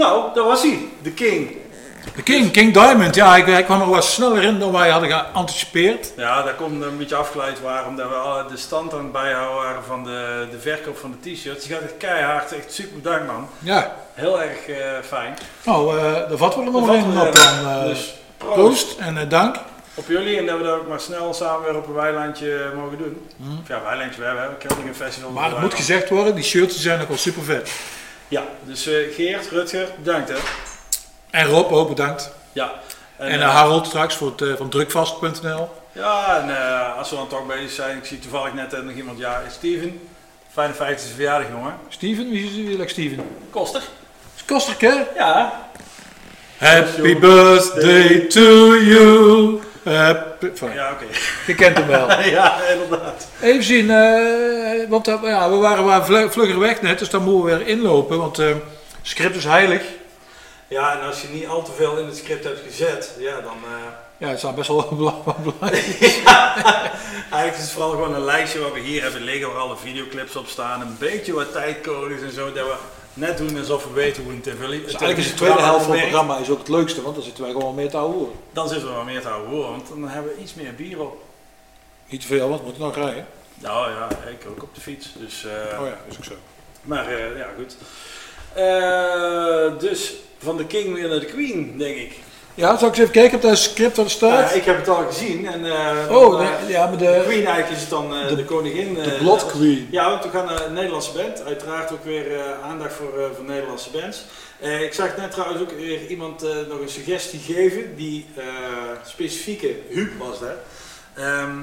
Nou, daar was hij, de King. De King, King Diamond, ja, hij, hij kwam er wat sneller in dan wij hadden geanticipeerd. Ja, daar komt een beetje afgeleid waren, omdat we de stand aan het bijhouden waren van de, de verkoop van de t-shirts. Die gaat echt keihard, echt super bedankt man. Ja, Heel erg eh, fijn. nou, eh daar vatten we er nog Dat een op we dan. eh, dus proost. proost en eh, dank. op jullie en dat we dat ook maar snel samen weer op een weilandje mogen doen. Mhm. Of ja, weilandje, we hebben een Keldingen Festival. Maar het moet gezegd worden, die shirts zijn ook wel super vet. Ja, dus eh, Geert, Rutger, bedankt hè. En Rob ook bedankt. Ja. En, eh, eh, Harold straks voor het, van drukvast.nl. Ja, en als we dan toch bezig zijn, ik zie toevallig net nog iemand, ja, Steven. Fijne 50 verjaardag jongen. Steven, wie is wie like Steven? Koster. Is Kosterke? Ja. Happy birthday to you. Fijn, Ja, oké. Je kent hem wel. ja, inderdaad. Even zien, eh, want eh, ja, we waren vlug- vlugger weg net, dus dan moeten we weer inlopen, want eh script is heilig. Ja, en als je niet al te veel in het script hebt gezet, ja, dan... Ja, het staat best wel bela- wel belangrijk. Eigenlijk is het vooral gewoon een lijstje wat we hier hebben liggen, waar alle videoclips op staan. Een beetje wat tijdcodes en zo, dat we net doen alsof we weten hoe een tv... Dus eigenlijk is de tweede helft van het programma is ook het leukste, want dan zitten wij gewoon meer te horen. Dan zitten we wel meer te houden horen, want dan hebben we iets meer bier op. Niet te veel, want we moeten nog rijden. Nou ja, ik ook op de fiets, dus... eh, Oh ja, is ook zo. Maar eh, ja, goed. Eh, dus van de King weer naar de Queen, denk ik. Ja, zal ik eens even kijken op dat script wat er staat? Ja, ik heb het al gezien. En, eh, oh, dan, eh, ja, maar de de, Queen eigenlijk is het dan eh, de, koningin. de Blood Queen. Ja, want we gaan naar een Nederlandse band. Uiteraard ook weer aandacht voor, voor Nederlandse bands. Ik zag net trouwens ook weer iemand nog een suggestie geven. Die specifieke Huub was dat. Ehm,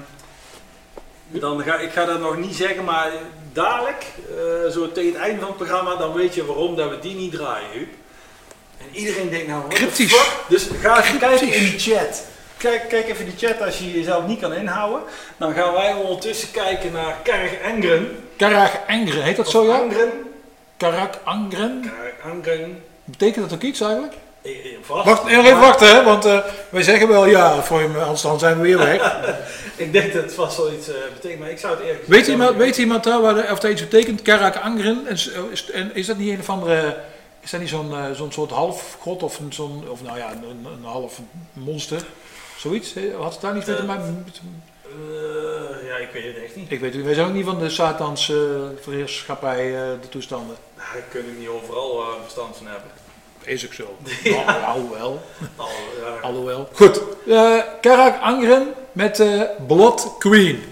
dan ga, ik ga dat nog niet zeggen, maar dadelijk, zo tegen het einde van het programma, dan weet je waarom dat we die niet draaien, Huub. En iedereen denkt nou, Cryptisch. fuck? Dus ga even kijken in die chat. Kijk, kijk even die chat als je jezelf niet kan inhouden. Dan gaan wij ondertussen kijken naar Karg Engren. Karak Angren, heet dat Of zo ja? Angren. Karak Angren? Karg Angren. Betekent dat ook iets eigenlijk? Eh, eh, vast. Wacht, nog even wachten hè, want eh, wij zeggen wel ja, voor je, anders dan zijn we weer weg. Ik denk dat het vast wel iets eh, betekent, maar ik zou het eerlijk Weet iemand, weet iemand daar waar de, of dat iets betekent? Karak Angren? En, is- is, en is dat niet een of andere, is dat niet zo'n eh, zo'n soort halfgod of een, zo'n, of nou ja, een, een half monster? Zoiets? hè? Had het daar niet mee te Eh, maken? Eh, ja, ik weet het echt niet. Ik weet het, wij zijn ook niet van de Satans eh verheerschappij, eh, de toestanden. Nou, daar kun ik niet overal eh, verstand van hebben. Is ook zo. Nou, alhoewel. Alhoewel. Goed, eh Karak Angren met eh Blood Queen.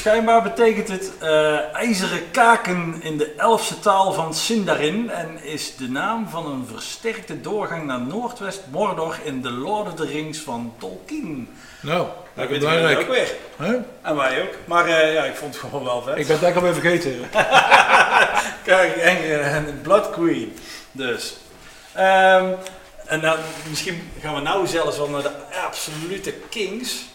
Schijnbaar betekent het eh, ijzeren kaken in de Elfse taal van Sindarin en is de naam van een versterkte doorgang naar Noordwest Mordor in The Lord of the Rings van Tolkien. Nou, Dat weten jullie ook weer. Hè? En wij ook. Maar eh, ja, ik vond het gewoon wel vet. Ik ben het eigenlijk alweer vergeten. Kijk, en, en Blood Queen. Dus. Ehm, en nou, misschien gaan we nou zelfs wel naar de absolute kings.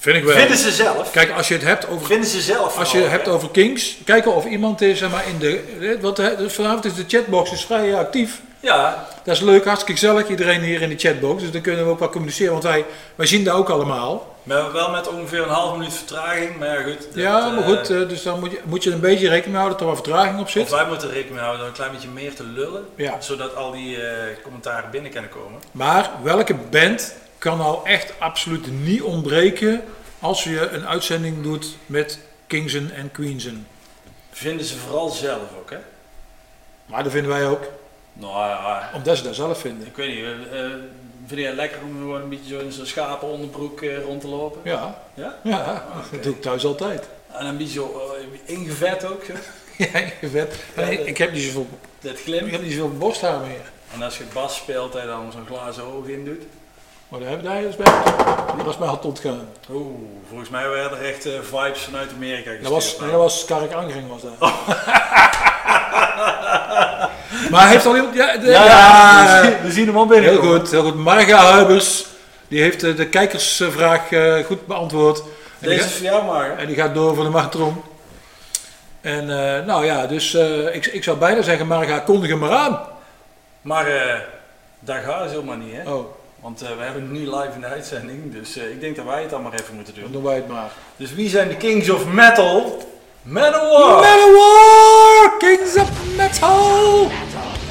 Vind ik wel. Vinden ze zelf? Kijk, als je het hebt over Vinden ze zelf? Als je vooral, hebt over Kings, kijken of iemand is zeg maar, in de. Want dus vanavond is de chatbox is vrij actief. Ja, Dat is leuk, hartstikke gezellig, iedereen hier in de chatbox. Dus dan kunnen we ook wat communiceren, want wij, wij zien dat ook allemaal. maar wel met ongeveer een half minuut vertraging. Maar ja, goed. dat, ja, maar eh, goed, eh, dus dan moet je, moet je een beetje rekening houden dat er wat vertraging op Of zit. wij moeten rekening mee houden om een klein beetje meer te lullen. Ja. Zodat al die eh, commentaren binnen kunnen komen. Maar welke band kan nou echt absoluut niet ontbreken als je een uitzending doet met Kingsen en Queensen? Vinden ze vooral zelf ook, hè? Maar dat vinden wij ook, Nou ja, omdat ze dat zelf vinden. ik weet niet. eh, eh, vind je het lekker om gewoon een beetje zo in zo'n schapenonderbroek eh, rond te lopen? Ja, Ja? ja dat doe ik thuis altijd. En een beetje zo ingevet ook, zo. Ja, vet. En ik, ik heb niet zoveel, Dat ik glimt. heb niet zoveel borsthaar meer. En als je bas speelt, hij dan zo'n glazen oog in doet. Maar daar heb daar is bij. Dat was mij al ontgaan. Oeh, volgens mij werden er echt eh, vibes vanuit Amerika gestuurd. Dat was, nee, nou. dat was Kark Angering was dat. maar hij heeft al iemand... Ja, de- Ja, ja, we, zien, we zien hem al binnen. heel goed, heel goed. Marga Huibers, die heeft eh, de kijkersvraag eh, goed beantwoord. En die, Deze is voor jou maar. en die gaat door voor de magnetron. En eh, nou ja, dus eh, ik, ik zou bijna zeggen, Marga, kondig hem maar aan. Maar eh, daar gaat het helemaal niet, hè? Oh, Want eh, we hebben het nu live in de uitzending, dus eh, ik denk dat wij het dan maar even moeten dan doen. doen wij het maar. Dus wie zijn de Kings of Metal? Manowar! Manowar, Kings of Metal! Speakers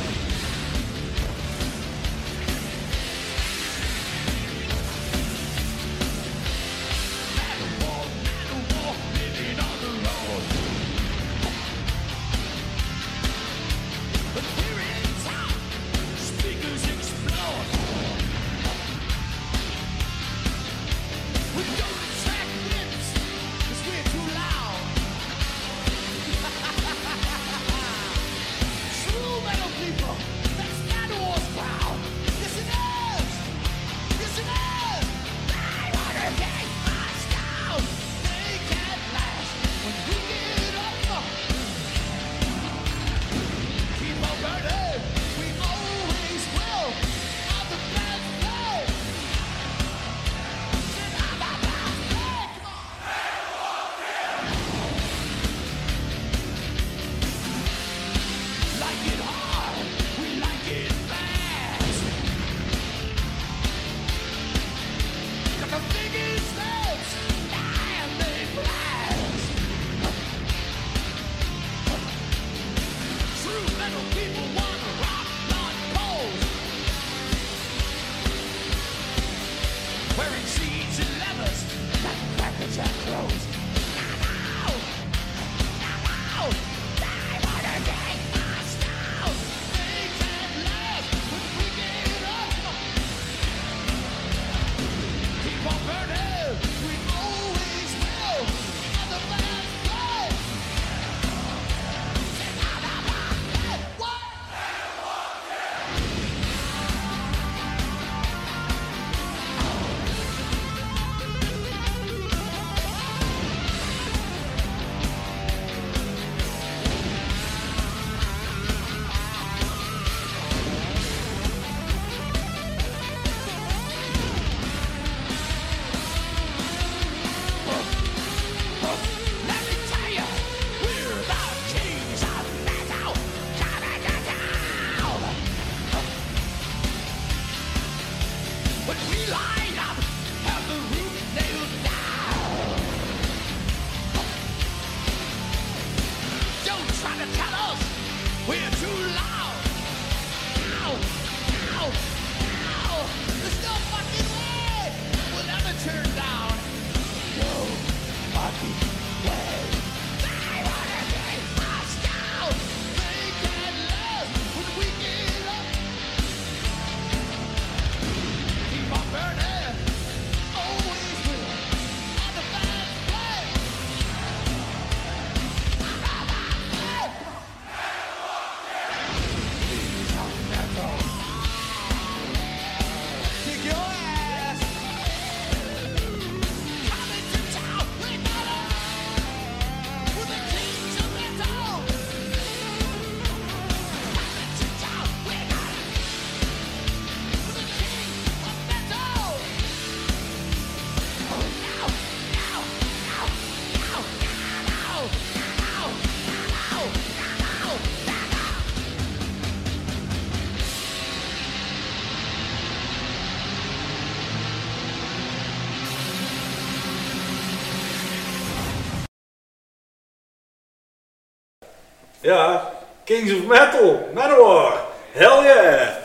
Kings of Metal, Manowar. Hell yeah!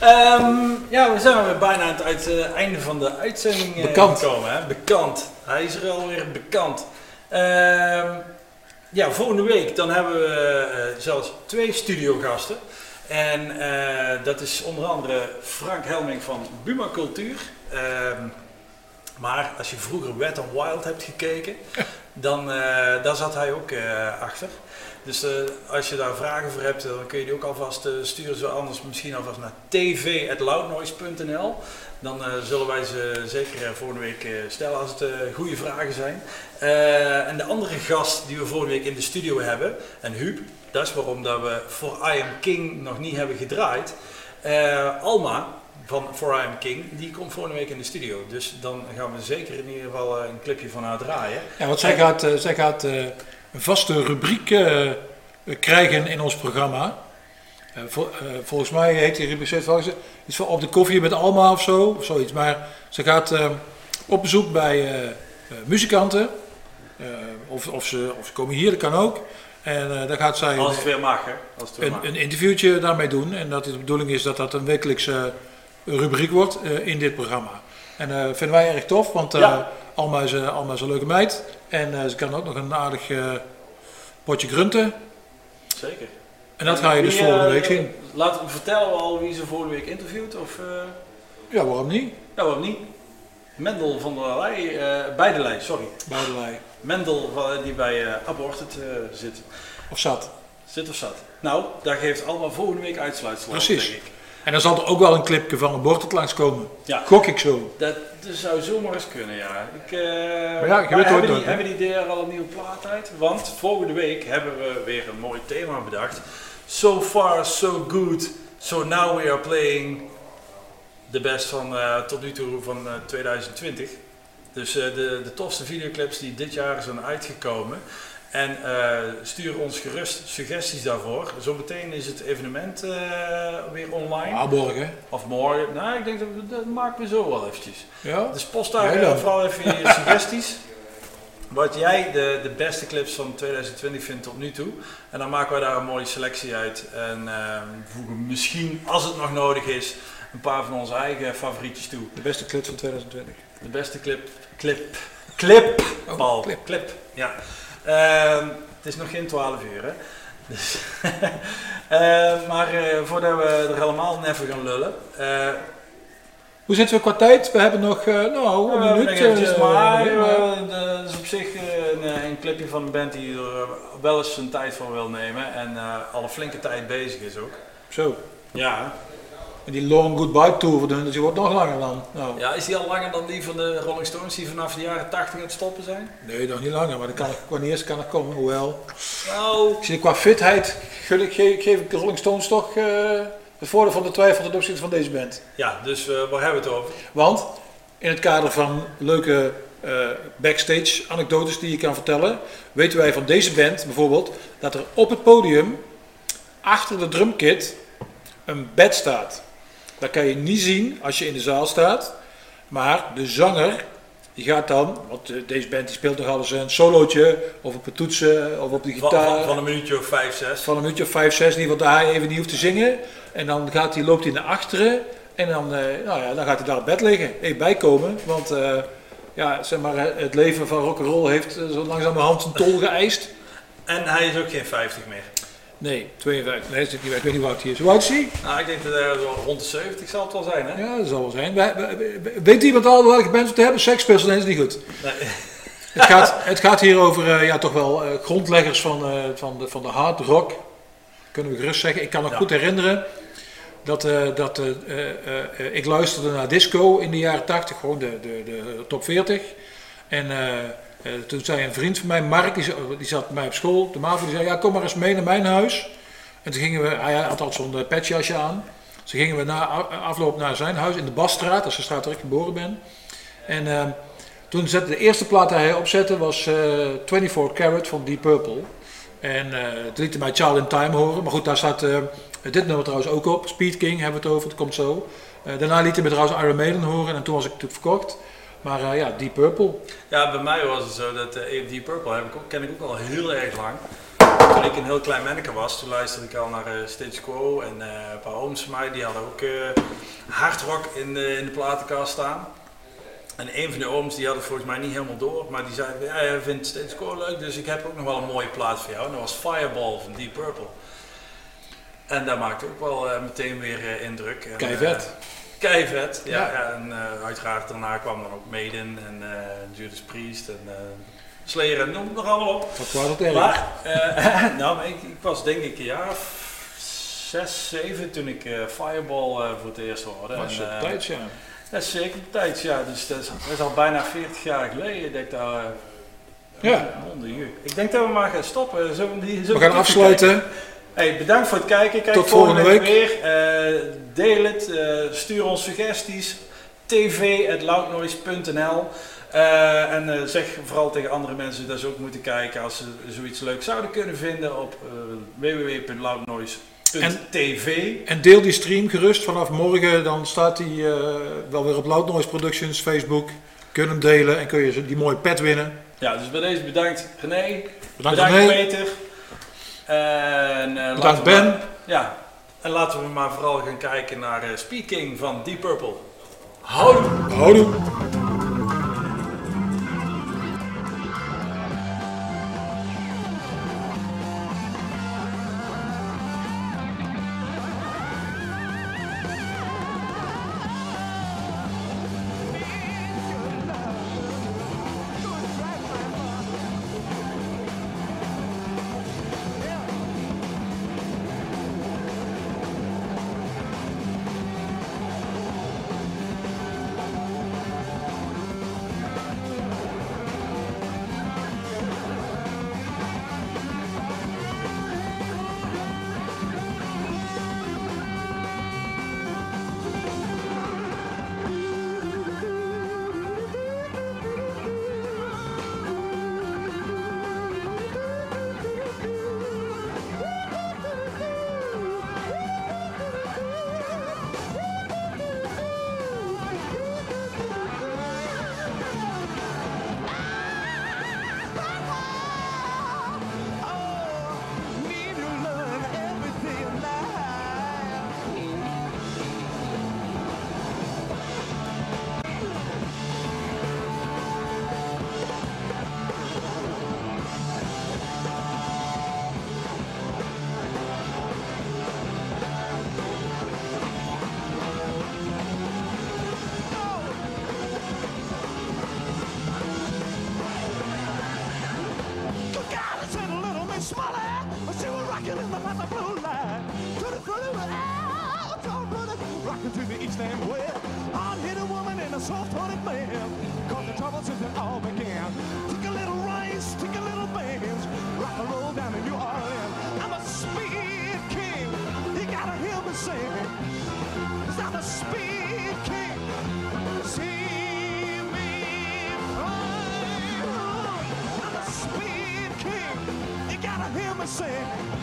Ehm, ja, we zijn weer bijna aan het uit, eh, einde van de uitzending eh, Bekend. gekomen. Hè? Bekend. Hij is er alweer bekend. Ehm, ja, volgende week dan hebben we eh, zelfs twee studiogasten. En dat is onder andere Frank Helming van Buma Cultuur. Ehm, maar als je vroeger Wet n Wild hebt gekeken, dan daar zat hij ook achter. Dus eh, als je daar vragen voor hebt, dan kun je die ook alvast eh, sturen. Zo anders misschien alvast naar tv.loudnoise.nl. Dan eh, zullen wij ze zeker volgende week stellen als het goede vragen zijn. En de andere gast die we volgende week in de studio hebben, en Huub, dat is waarom dat we For I Am King nog niet hebben gedraaid. Alma van For I Am King, die komt volgende week in de studio. Dus dan gaan we zeker in ieder geval een clipje van haar draaien. Ja, want zij gaat, zij gaat een vaste rubriek eh, krijgen in ons programma. Eh, vol- eh, volgens mij heet die rubriek steeds iets van op de koffie met Alma of zo, of zoiets. Maar ze gaat op bezoek bij muzikanten. Of, of, ze, of ze komen hier, dat kan ook. En eh, dan gaat zij Als het weer mag, hè? Als het weer een, mag. een interviewtje daarmee doen. En dat het de bedoeling is dat dat een wekelijkse rubriek wordt in dit programma. En eh vinden wij erg tof, want Ja. Alma, is, eh, Alma is een leuke meid. En ze kan ook nog een aardig potje grunten. Zeker. En dat ga je dus volgende week zien. Laten we vertellen we al wie ze volgende week interviewt? Of, Ja, waarom niet? ja, waarom niet? Mendel van der Leij, eh Beidelij, sorry. Buidelij. Mendel van- die bij eh Aborted zit. Of zat. Zit of zat? Nou, daar geeft allemaal volgende week uitsluitsel Precies. denk ik. En dan zal er ook wel een clipje van een bord langskomen. Ja. Gok ik zo. Dat, dat zou zomaar eens kunnen, ja. Ik, eh, ja, je weet hebben, die, hebben die er al een nieuwe plaat uit? Want volgende week hebben we weer een mooi thema bedacht. So far, so good. So now we are playing de best van eh, tot nu toe van eh, 2020. Dus eh, de, de tofste videoclips die dit jaar zijn uitgekomen. En eh, stuur ons gerust suggesties daarvoor. Zometeen is het evenement eh, weer online. Ah, morgen. Of morgen. Nou, ik denk dat we- dat maken we zo wel eventjes. Ja? Dus post daar Ja, eh, vooral even je suggesties. Wat jij de, de beste clips van 2020 vindt tot nu toe. En dan maken we daar een mooie selectie uit. En ehm, voegen misschien, als het nog nodig is, een paar van onze eigen favorietjes toe. De beste clip van 2020. De beste clip. Clip. Clip! Oh, Paul. clip. Clip. Ja. Ehm, het is nog geen 12 uur, hè? Dus Ehm, maar eh, voordat we er helemaal neffen gaan lullen. eh, Hoe zitten we qua tijd? We hebben nog, eh, nou, een minuut. eventjes, maar dat is op zich een, een clipje van een band die er wel eens zijn tijd voor wil nemen en al een flinke tijd bezig is ook. Zo. Ja. En die long goodbye tour hun, dus die wordt nog langer dan. Nou, ja, is die al langer dan die van de Rolling Stones die vanaf de jaren 80 aan het stoppen zijn? nee, nog niet langer, maar dat kan, qua eerst kan het komen. Hoewel, Nou, ik zie qua fitheid gun ik- geef, geef ik de Rolling Stones toch eh, het voordeel van de twijfel ten opzichte van deze band. ja, dus eh, waar hebben we het over? Want in het kader van leuke eh, backstage anekdotes die je kan vertellen, weten wij van deze band bijvoorbeeld dat er op het podium achter de drumkit een bed staat. Dat kan je niet zien als je in de zaal staat, maar de zanger die gaat dan, want eh, deze band die speelt nog alles een solootje of op het toetsen of op de gitaar van, van een minuutje of 5, 6. van een minuutje of vijf, zes, in ieder geval daar hij even niet hoeft te zingen. En dan gaat hij, loopt hij naar achteren en dan, eh, nou ja, dan gaat hij daar op bed liggen, even bijkomen. Want eh, ja, zeg maar, eh, het leven van rock'n'roll heeft eh, zo langzamerhand zijn tol geëist. En hij is ook geen 50 meer. Nee, 52, nee, is niet, ik weet niet hoe oud hij is. Hoe oud is hij? Nou, ik denk dat hij rond de 70 zal het wel zijn, hè? Ja, dat zal wel zijn. Wij- wij- wij- Weet iemand al welke we het hebben? Sex Pistols, nee, is niet goed. Nee. Het gaat, het gaat hier over eh, ja, toch wel eh, grondleggers van, eh, van, de, van de hard rock. Kunnen we gerust zeggen. Ik kan me Ja. goed herinneren dat, dat ik luisterde naar disco in de jaren 80, gewoon de, de, de top 40. En eh, toen zei een vriend van mij, Mark, die, za- die zat bij mij op school, de MAVO, die zei, ja kom maar eens mee naar mijn huis. En toen gingen we, hij had altijd zo'n eh, petjasje aan. Dus gingen we na afloop naar zijn huis in de Basstraat, dat is de straat waar ik geboren ben. En eh, toen zette de eerste plaat die hij opzette was eh 24 Karat van Deep Purple. En toen liet hij mij Child in Time horen. Maar goed, daar staat dit nummer trouwens ook op. Speed King hebben we het over, het komt zo. Daarna liet hij me trouwens Iron Maiden horen en toen was ik natuurlijk verkocht. Maar eh, ja, Deep Purple. Ja, bij mij was het zo dat eh Deep Purple heb ik ook, ken ik ook al heel erg lang. toen ik een heel klein manneke was, toen luisterde ik al naar eh Status Quo en een paar ooms van mij, die hadden ook eh hard rock in de, in de platenkast staan. En een van de ooms die had het volgens mij niet helemaal door, maar die zei, ja, jij vindt Status Quo leuk, dus ik heb ook nog wel een mooie plaat voor jou. En dat was Fireball van Deep Purple. En dat maakte ook wel meteen weer indruk. En, Keivet. Eh, Keivet, ja. Ja. En eh, uiteraard daarna kwam dan ook Maiden en eh, Judas Priest en eh Slayer en noem het nog allemaal op. Wat kwaad tot erg. Maar, eh, nou, ik, ik was denk ik een jaar of zes, zeven toen ik eh, Fireball eh, voor het eerst hoorde. Dat is En, op eh, tijd, ja. Dat is zeker een tijd, ja. Dus dat is, dat is al bijna 40 jaar geleden dat ik daar... eh, Ja. Ik denk dat we maar gaan stoppen. Die, We gaan afsluiten. kijken? Hey, bedankt voor het kijken. Kijk Tot volgende, volgende week weer. Eh, deel het. eh, stuur ons suggesties. tv.loudnoise.nl Eh, En zeg vooral tegen andere mensen dat ze ook moeten kijken als ze zoiets leuk zouden kunnen vinden op www.loudnoise.tv. En deel die stream gerust vanaf morgen. Dan staat die wel weer op Loud Noise Productions Facebook. Kun je hem delen en kun je die mooie pet winnen. Ja, dus bij deze bedankt René. Bedankt, Bedankt René. Peter. En, eh, Ben. maar- ja, en laten we maar vooral gaan kijken naar eh, Speaking van Deep Purple. Houdoe! Houdoe. Sing.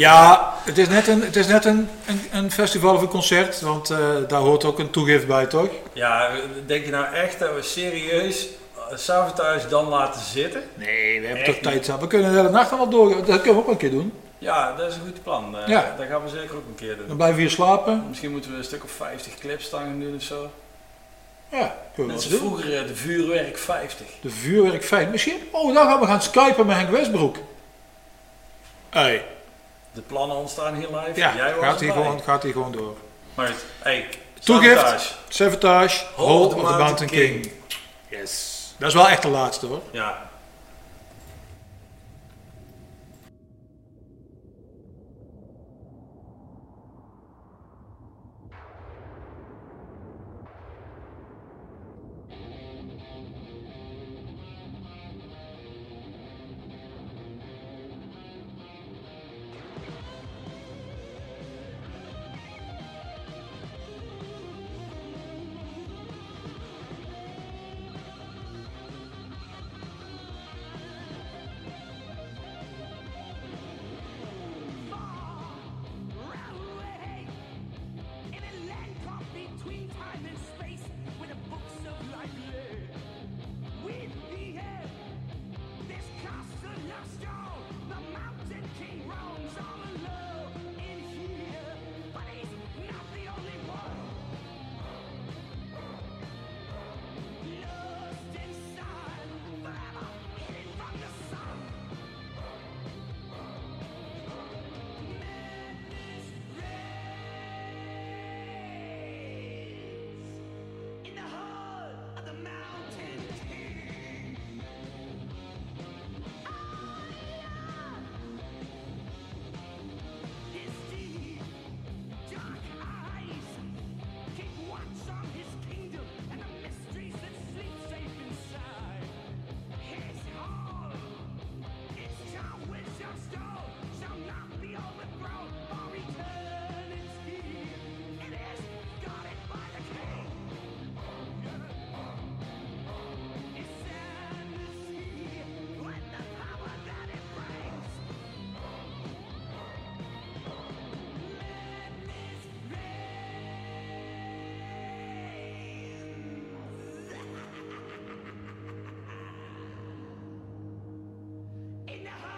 Ja, het is net een, het is net een, een, een festival of een concert. Want eh, daar hoort ook een toegift bij, toch? Ja, denk je nou echt dat we serieus uh, Savatage dan laten zitten? Nee, we hebben Echt toch tijd. zat. We kunnen de hele nacht allemaal door. Dat kunnen we ook een keer doen. Ja, dat is een goed plan. Eh, Ja. Dat gaan we zeker ook een keer doen. Dan blijven we hier slapen. Misschien moeten we een stuk of 50 clips staan doen of zo. Ja, kunnen we vroeger eh, de vuurwerk 50. De vuurwerk fijn. Misschien, oh, dan gaan we gaan skypen met Henk Westbroek. Hey, De plannen ontstaan hier live. ja, Jij gaat hij, erbij. gewoon, gaat hij gewoon door. Maar hey, Toegift. Savatage, Hold of the Mountain King. King. Yes. Dat is wel echt de laatste hoor. Ja, in.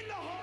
in the hole.